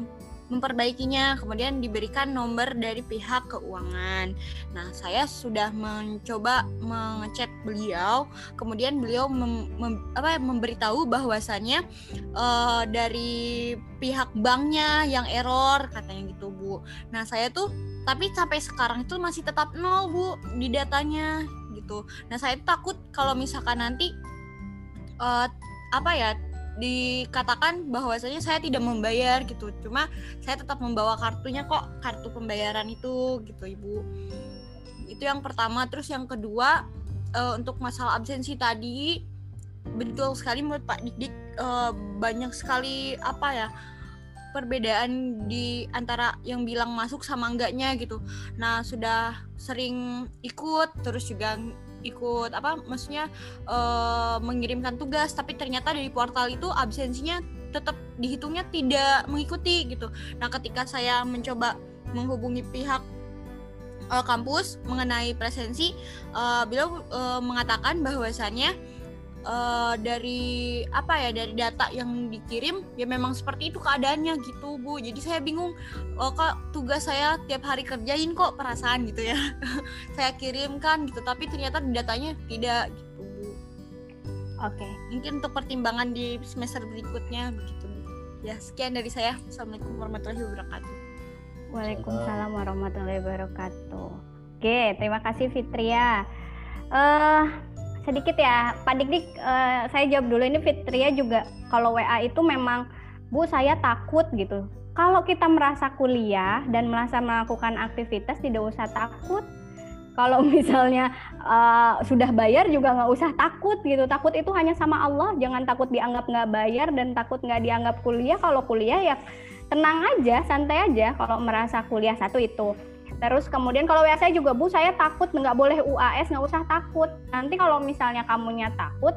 memperbaikinya. Kemudian diberikan nomor dari pihak keuangan. Nah, saya sudah mencoba mengechat beliau. Kemudian beliau mem- mem- apa, memberitahu bahwasannya eh, dari pihak banknya yang error katanya gitu, Bu. Nah, saya tuh tapi sampai sekarang itu masih tetap nol, Bu, di datanya gitu. Nah, saya takut kalau misalkan nanti eh, apa ya dikatakan bahwasanya saya tidak membayar gitu. Cuma saya tetap membawa kartunya kok kartu pembayaran itu gitu ibu. Itu yang pertama. Terus yang kedua eh, untuk masalah absensi tadi betul sekali menurut Pak Dik Dik eh, banyak sekali apa ya perbedaan di antara yang bilang masuk sama enggaknya gitu. Nah sudah sering ikut terus juga ikut apa maksudnya eh, mengirimkan tugas tapi ternyata dari portal itu absensinya tetap dihitungnya tidak mengikuti gitu. Nah, ketika saya mencoba menghubungi pihak eh, kampus mengenai presensi, eh, beliau eh, mengatakan bahwasannya eh, dari apa ya dari data yang dikirim ya memang seperti itu keadaannya gitu bu. Jadi saya bingung oh, kok tugas saya tiap hari kerjain kok perasaan gitu ya. saya kirimkan gitu tapi ternyata datanya tidak gitu bu Oke. mungkin untuk pertimbangan di semester berikutnya begitu bu ya sekian dari saya assalamualaikum warahmatullahi wabarakatuh Waalaikumsalam warahmatullahi wabarakatuh. Oke, terima kasih Fitria. Eh sedikit ya, Pak Dik Dik, eh, saya jawab dulu ini Fitria juga kalau WA itu memang Bu saya takut gitu. Kalau kita merasa kuliah dan merasa melakukan aktivitas tidak usah takut. Kalau misalnya eh, sudah bayar juga nggak usah takut gitu. Takut itu hanya sama Allah. Jangan takut dianggap nggak bayar dan takut nggak dianggap kuliah. Kalau kuliah ya tenang aja, santai aja kalau merasa kuliah satu itu. Terus kemudian kalau WA saya juga Bu, saya takut nggak boleh UAS, nggak usah takut. Nanti kalau misalnya kamunya takut,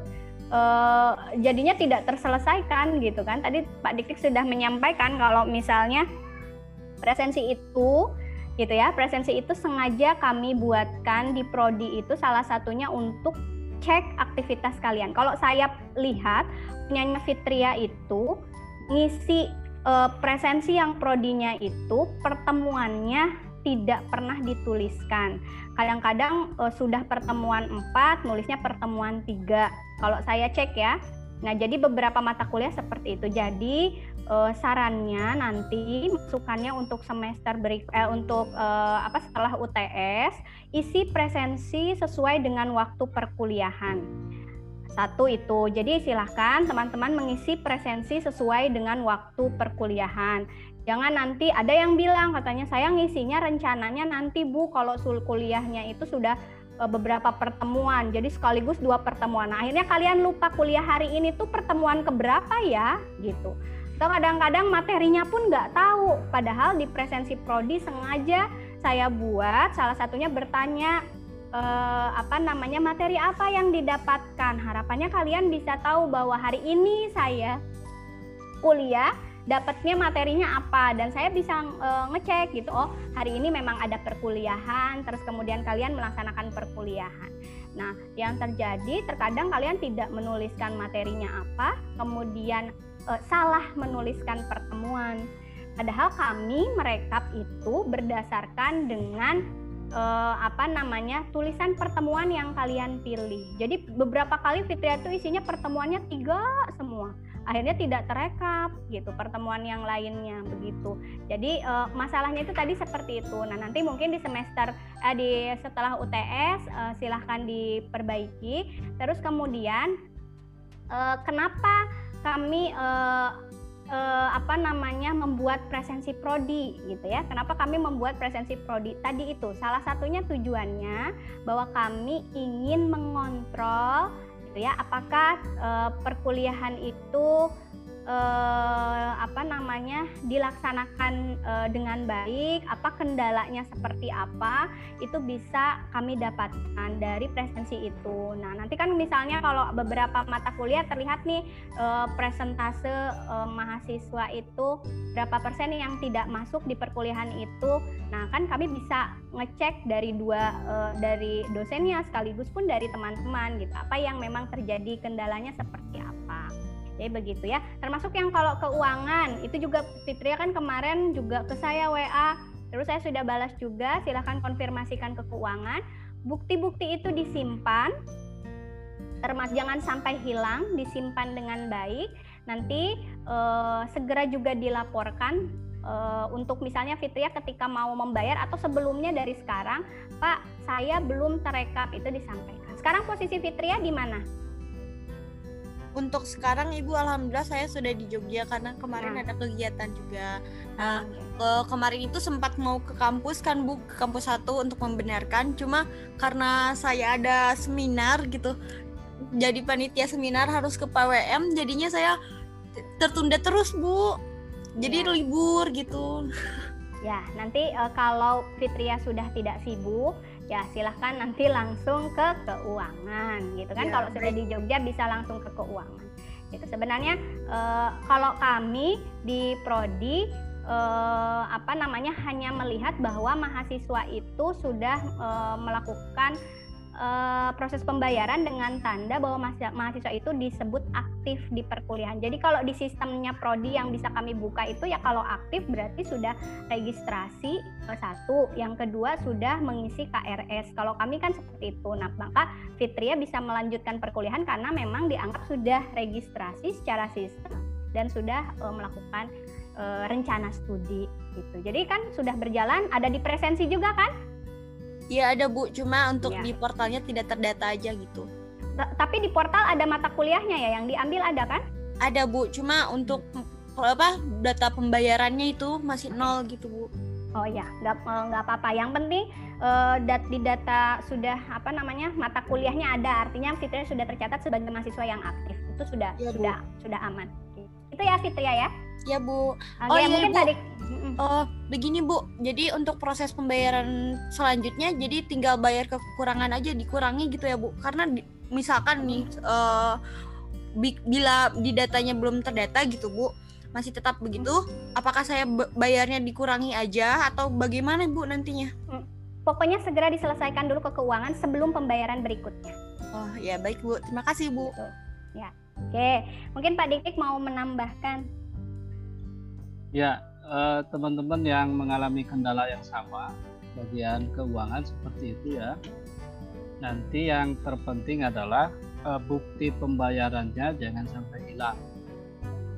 eh, jadinya tidak terselesaikan gitu kan. Tadi Pak Dikdik sudah menyampaikan kalau misalnya presensi itu gitu ya, presensi itu sengaja kami buatkan di prodi itu salah satunya untuk cek aktivitas kalian. Kalau saya lihat punyanya Fitria itu ngisi eh, presensi yang prodinya itu pertemuannya tidak pernah dituliskan. Kadang-kadang eh, sudah pertemuan 4, nulisnya pertemuan 3. Kalau saya cek ya. Nah, jadi beberapa mata kuliah seperti itu. Jadi eh, sarannya nanti masukannya untuk semester berik eh, untuk eh, apa setelah UTS isi presensi sesuai dengan waktu perkuliahan. Satu itu. Jadi silahkan teman-teman mengisi presensi sesuai dengan waktu perkuliahan. Jangan nanti ada yang bilang katanya saya ngisinya rencananya nanti Bu kalau sul kuliahnya itu sudah e, beberapa pertemuan. Jadi sekaligus dua pertemuan. Nah, akhirnya kalian lupa kuliah hari ini tuh pertemuan keberapa ya gitu. Atau kadang-kadang materinya pun nggak tahu. Padahal di presensi prodi sengaja saya buat salah satunya bertanya eh, apa namanya materi apa yang didapatkan. Harapannya kalian bisa tahu bahwa hari ini saya kuliah dapatnya materinya apa dan saya bisa uh, ngecek gitu oh hari ini memang ada perkuliahan terus kemudian kalian melaksanakan perkuliahan. Nah yang terjadi terkadang kalian tidak menuliskan materinya apa kemudian uh, salah menuliskan pertemuan. Padahal kami merekap itu berdasarkan dengan uh, apa namanya tulisan pertemuan yang kalian pilih. Jadi beberapa kali Fitria itu isinya pertemuannya tiga semua akhirnya tidak terekap gitu pertemuan yang lainnya begitu jadi uh, masalahnya itu tadi seperti itu nah nanti mungkin di semester uh, di setelah UTS uh, eh, silahkan diperbaiki terus kemudian uh, kenapa kami uh, apa namanya membuat presensi prodi gitu ya. Kenapa kami membuat presensi prodi? Tadi itu salah satunya tujuannya bahwa kami ingin mengontrol ya. Apakah uh, perkuliahan itu uh, apa namanya dilaksanakan uh, dengan baik apa kendalanya seperti apa itu bisa kami dapatkan dari presensi itu. Nah nanti kan misalnya kalau beberapa mata kuliah terlihat nih uh, presentase uh, mahasiswa itu berapa persen yang tidak masuk di perkuliahan itu. Nah kan kami bisa ngecek dari dua uh, dari dosennya sekaligus pun dari teman-teman gitu apa yang memang terjadi kendalanya seperti apa jadi begitu ya termasuk yang kalau keuangan itu juga Fitria kan kemarin juga ke saya WA terus saya sudah balas juga silahkan konfirmasikan ke keuangan bukti-bukti itu disimpan termasuk jangan sampai hilang disimpan dengan baik nanti eh, segera juga dilaporkan uh, untuk misalnya Fitria ketika mau membayar atau sebelumnya dari sekarang, Pak, saya belum terekap itu disampaikan. Sekarang posisi Fitria di mana? Untuk sekarang Ibu alhamdulillah saya sudah di Jogja karena kemarin nah. ada kegiatan juga. Nah, ke kemarin itu sempat mau ke kampus kan Bu, ke kampus satu untuk membenarkan, cuma karena saya ada seminar gitu. Jadi panitia seminar harus ke PWM, jadinya saya tertunda terus, Bu jadi ya. libur gitu ya nanti uh, kalau Fitria sudah tidak sibuk ya silahkan nanti langsung ke keuangan gitu kan? Ya, kalau sudah di Jogja bisa langsung ke keuangan. Itu sebenarnya uh, kalau kami di prodi uh, apa namanya hanya melihat bahwa mahasiswa itu sudah uh, melakukan uh, proses pembayaran dengan tanda bahwa mahasiswa itu disebut aktif di perkuliahan. Jadi kalau di sistemnya prodi yang bisa kami buka itu ya kalau aktif berarti sudah registrasi ke satu, yang kedua sudah mengisi KRS. Kalau kami kan seperti itu. Nah, maka Fitria bisa melanjutkan perkuliahan karena memang dianggap sudah registrasi secara sistem dan sudah uh, melakukan uh, rencana studi gitu. Jadi kan sudah berjalan, ada di presensi juga kan? Iya ada Bu, cuma untuk ya. di portalnya tidak terdata aja gitu. T Tapi di portal ada mata kuliahnya ya yang diambil ada kan? Ada Bu, cuma untuk apa data pembayarannya itu masih nol gitu Bu. Oh ya, nggak eh, nggak apa-apa. Yang penting uh, dat di data sudah apa namanya mata kuliahnya ada, artinya Fitria sudah tercatat sebagai mahasiswa yang aktif. Itu sudah ya, sudah sudah aman. Itu ya Fitria ya? Ya Bu. Oke, oh, iya, mungkin Bu. tadi Oh, begini Bu. Jadi untuk proses pembayaran selanjutnya jadi tinggal bayar kekurangan aja dikurangi gitu ya Bu. Karena di, misalkan nih uh, bi bila di datanya belum terdata gitu Bu, masih tetap begitu, apakah saya bayarnya dikurangi aja atau bagaimana Bu nantinya? Hmm. Pokoknya segera diselesaikan dulu ke keuangan sebelum pembayaran berikutnya. Oh, ya baik Bu. Terima kasih Bu. Gitu. Ya. Oke, mungkin Pak Dik mau menambahkan. Ya, Eh, teman-teman uh, yang mengalami kendala yang sama bagian keuangan seperti itu ya. Nanti yang terpenting adalah uh, bukti pembayarannya jangan sampai hilang.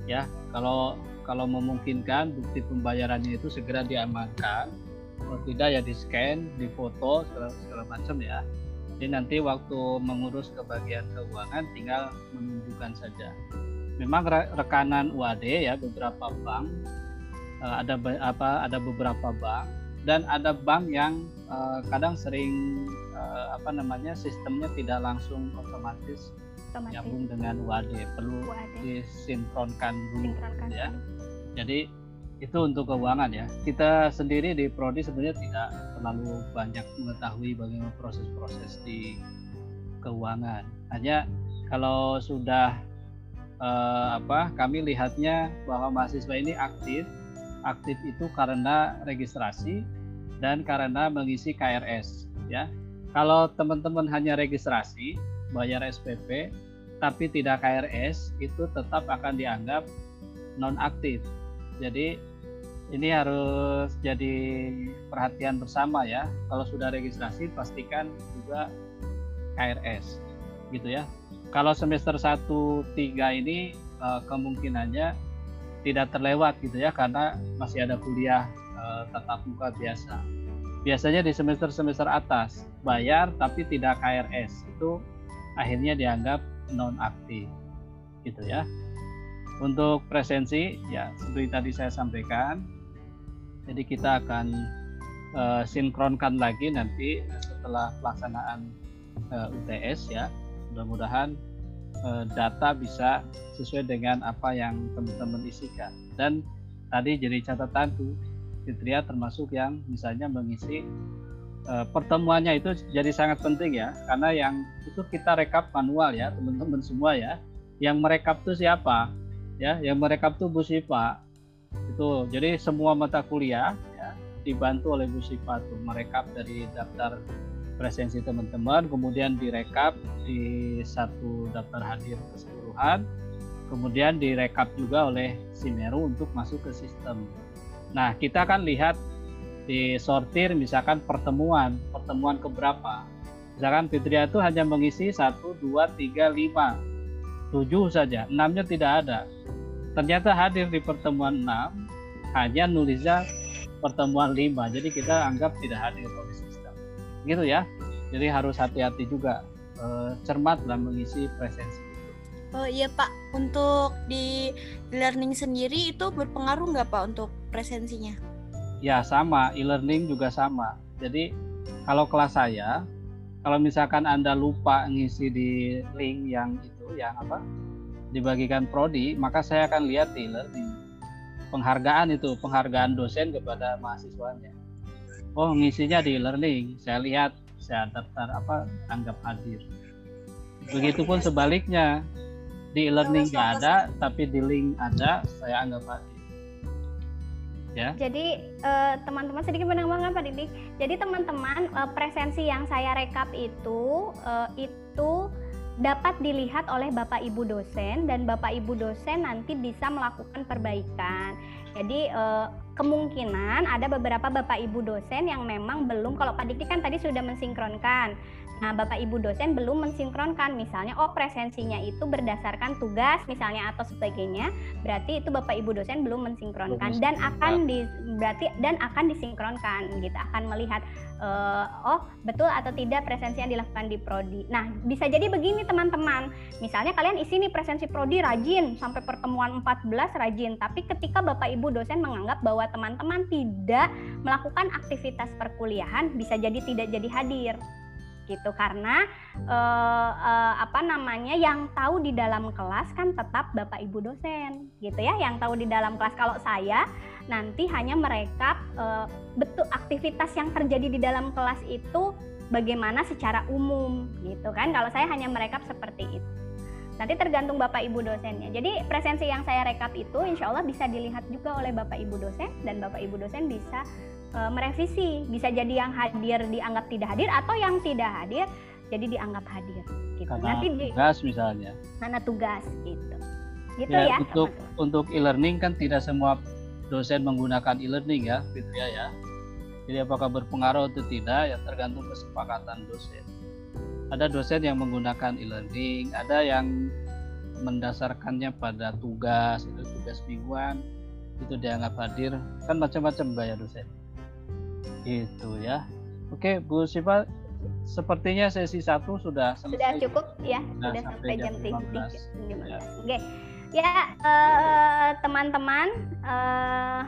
Ya kalau kalau memungkinkan bukti pembayarannya itu segera diamankan kalau tidak ya di scan di foto segala, segala macam ya. Jadi nanti waktu mengurus ke bagian keuangan tinggal menunjukkan saja. Memang rekanan UAD ya beberapa bank uh, ada apa ada beberapa bank dan ada bank yang uh, kadang sering uh, apa namanya sistemnya tidak langsung otomatis, otomatis. nyambung dengan UAD perlu UAD. disinkronkan dulu Sinkronkan ya. Jadi itu untuk keuangan ya. Kita sendiri di prodi sebenarnya tidak terlalu banyak mengetahui bagaimana proses-proses di keuangan. Hanya kalau sudah eh, apa kami lihatnya bahwa mahasiswa ini aktif, aktif itu karena registrasi dan karena mengisi KRS ya. Kalau teman-teman hanya registrasi, bayar SPP tapi tidak KRS itu tetap akan dianggap non aktif jadi ini harus jadi perhatian bersama ya. Kalau sudah registrasi pastikan juga KRS gitu ya. Kalau semester 1 3 ini uh, kemungkinannya tidak terlewat gitu ya karena masih ada kuliah uh, tatap muka biasa. Biasanya di semester-semester atas bayar tapi tidak KRS itu akhirnya dianggap non aktif gitu ya. Untuk presensi ya seperti tadi saya sampaikan, jadi kita akan uh, sinkronkan lagi nanti setelah pelaksanaan uh, eh, UTS ya. Mudah-mudahan data bisa sesuai dengan apa yang teman-teman isikan. Dan tadi jadi catatan tuh Fitria termasuk yang misalnya mengisi uh, pertemuannya itu jadi sangat penting ya. Karena yang itu kita rekap manual ya teman-teman semua ya. Yang merekap itu siapa? Ya yang merekap tuh Bu Sipa. Itu jadi semua mata kuliah ya dibantu oleh Bu Sipa tuh merekap dari daftar presensi teman-teman kemudian direkap di satu daftar hadir keseluruhan kemudian direkap juga oleh Simeru untuk masuk ke sistem nah kita akan lihat di sortir misalkan pertemuan pertemuan keberapa misalkan Fitria itu hanya mengisi 1, 2, 3, 5 tujuh saja, enamnya tidak ada. Ternyata hadir di pertemuan enam, hanya nulisnya pertemuan lima. Jadi kita anggap tidak hadir oleh. Gitu ya. Jadi harus hati-hati juga e, cermat dalam mengisi presensi itu. Oh iya Pak, untuk di e-learning sendiri itu berpengaruh nggak Pak untuk presensinya? Ya sama, e-learning juga sama. Jadi kalau kelas saya, kalau misalkan Anda lupa ngisi di link yang itu yang apa dibagikan prodi, maka saya akan lihat di learning penghargaan itu, penghargaan dosen kepada mahasiswanya. Oh, ngisinya di learning. Saya lihat, saya daftar apa anggap hadir. Begitupun sebaliknya, di learning nggak ada, tapi di link ada, saya anggap hadir. Ya. Jadi uh, teman-teman sedikit menambahkan Pak Didik. Jadi teman-teman uh, presensi yang saya rekap itu uh, itu dapat dilihat oleh Bapak Ibu dosen dan Bapak Ibu dosen nanti bisa melakukan perbaikan. Jadi eh, kemungkinan ada beberapa Bapak Ibu dosen yang memang belum kalau Pak Diki kan tadi sudah mensinkronkan. Nah, Bapak Ibu dosen belum mensinkronkan. Misalnya oh presensinya itu berdasarkan tugas misalnya atau sebagainya, berarti itu Bapak Ibu dosen belum mensinkronkan. Dan akan di berarti dan akan disinkronkan gitu, akan melihat uh, oh betul atau tidak presensi yang dilakukan di prodi. Nah, bisa jadi begini teman-teman. Misalnya kalian isi nih presensi prodi rajin sampai pertemuan 14 rajin, tapi ketika Bapak Ibu dosen menganggap bahwa teman-teman tidak melakukan aktivitas perkuliahan, bisa jadi tidak jadi hadir gitu. Karena uh, uh, apa namanya yang tahu di dalam kelas kan tetap bapak ibu dosen gitu ya. Yang tahu di dalam kelas. Kalau saya nanti hanya merekap uh, betul aktivitas yang terjadi di dalam kelas itu bagaimana secara umum gitu kan. Kalau saya hanya merekap seperti itu. Nanti tergantung bapak ibu dosennya. Jadi presensi yang saya rekap itu insya Allah bisa dilihat juga oleh bapak ibu dosen dan bapak ibu dosen bisa e, merevisi. Bisa jadi yang hadir dianggap tidak hadir atau yang tidak hadir jadi dianggap hadir gitu. Karena nanti tugas di, misalnya. Karena tugas gitu. Gitu ya, ya untuk untuk e-learning kan tidak semua dosen menggunakan e-learning ya Fitria ya. Jadi apakah berpengaruh atau tidak ya tergantung kesepakatan dosen. Ada dosen yang menggunakan e-learning ada yang mendasarkannya pada tugas itu tugas mingguan itu dianggap hadir. Kan macam-macam gaya dosen itu ya oke Bu Siva sepertinya sesi satu sudah Sudah selesai. cukup ya, Sudah sudah sampai sampai jam jam 3. 15. Ya. Oke. Ya, eh, teman-teman, eh,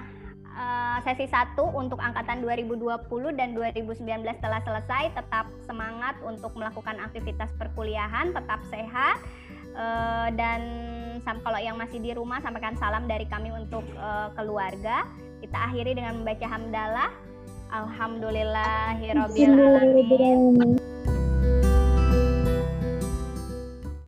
eh, sesi 1 untuk angkatan 2020 dan 2019 telah selesai. Tetap semangat untuk melakukan aktivitas perkuliahan, tetap sehat. Eh, dan sam- kalau yang masih di rumah sampaikan salam dari kami untuk keluarga. Kita akhiri dengan membaca hamdalah. Alhamdulillahirobbilalamin.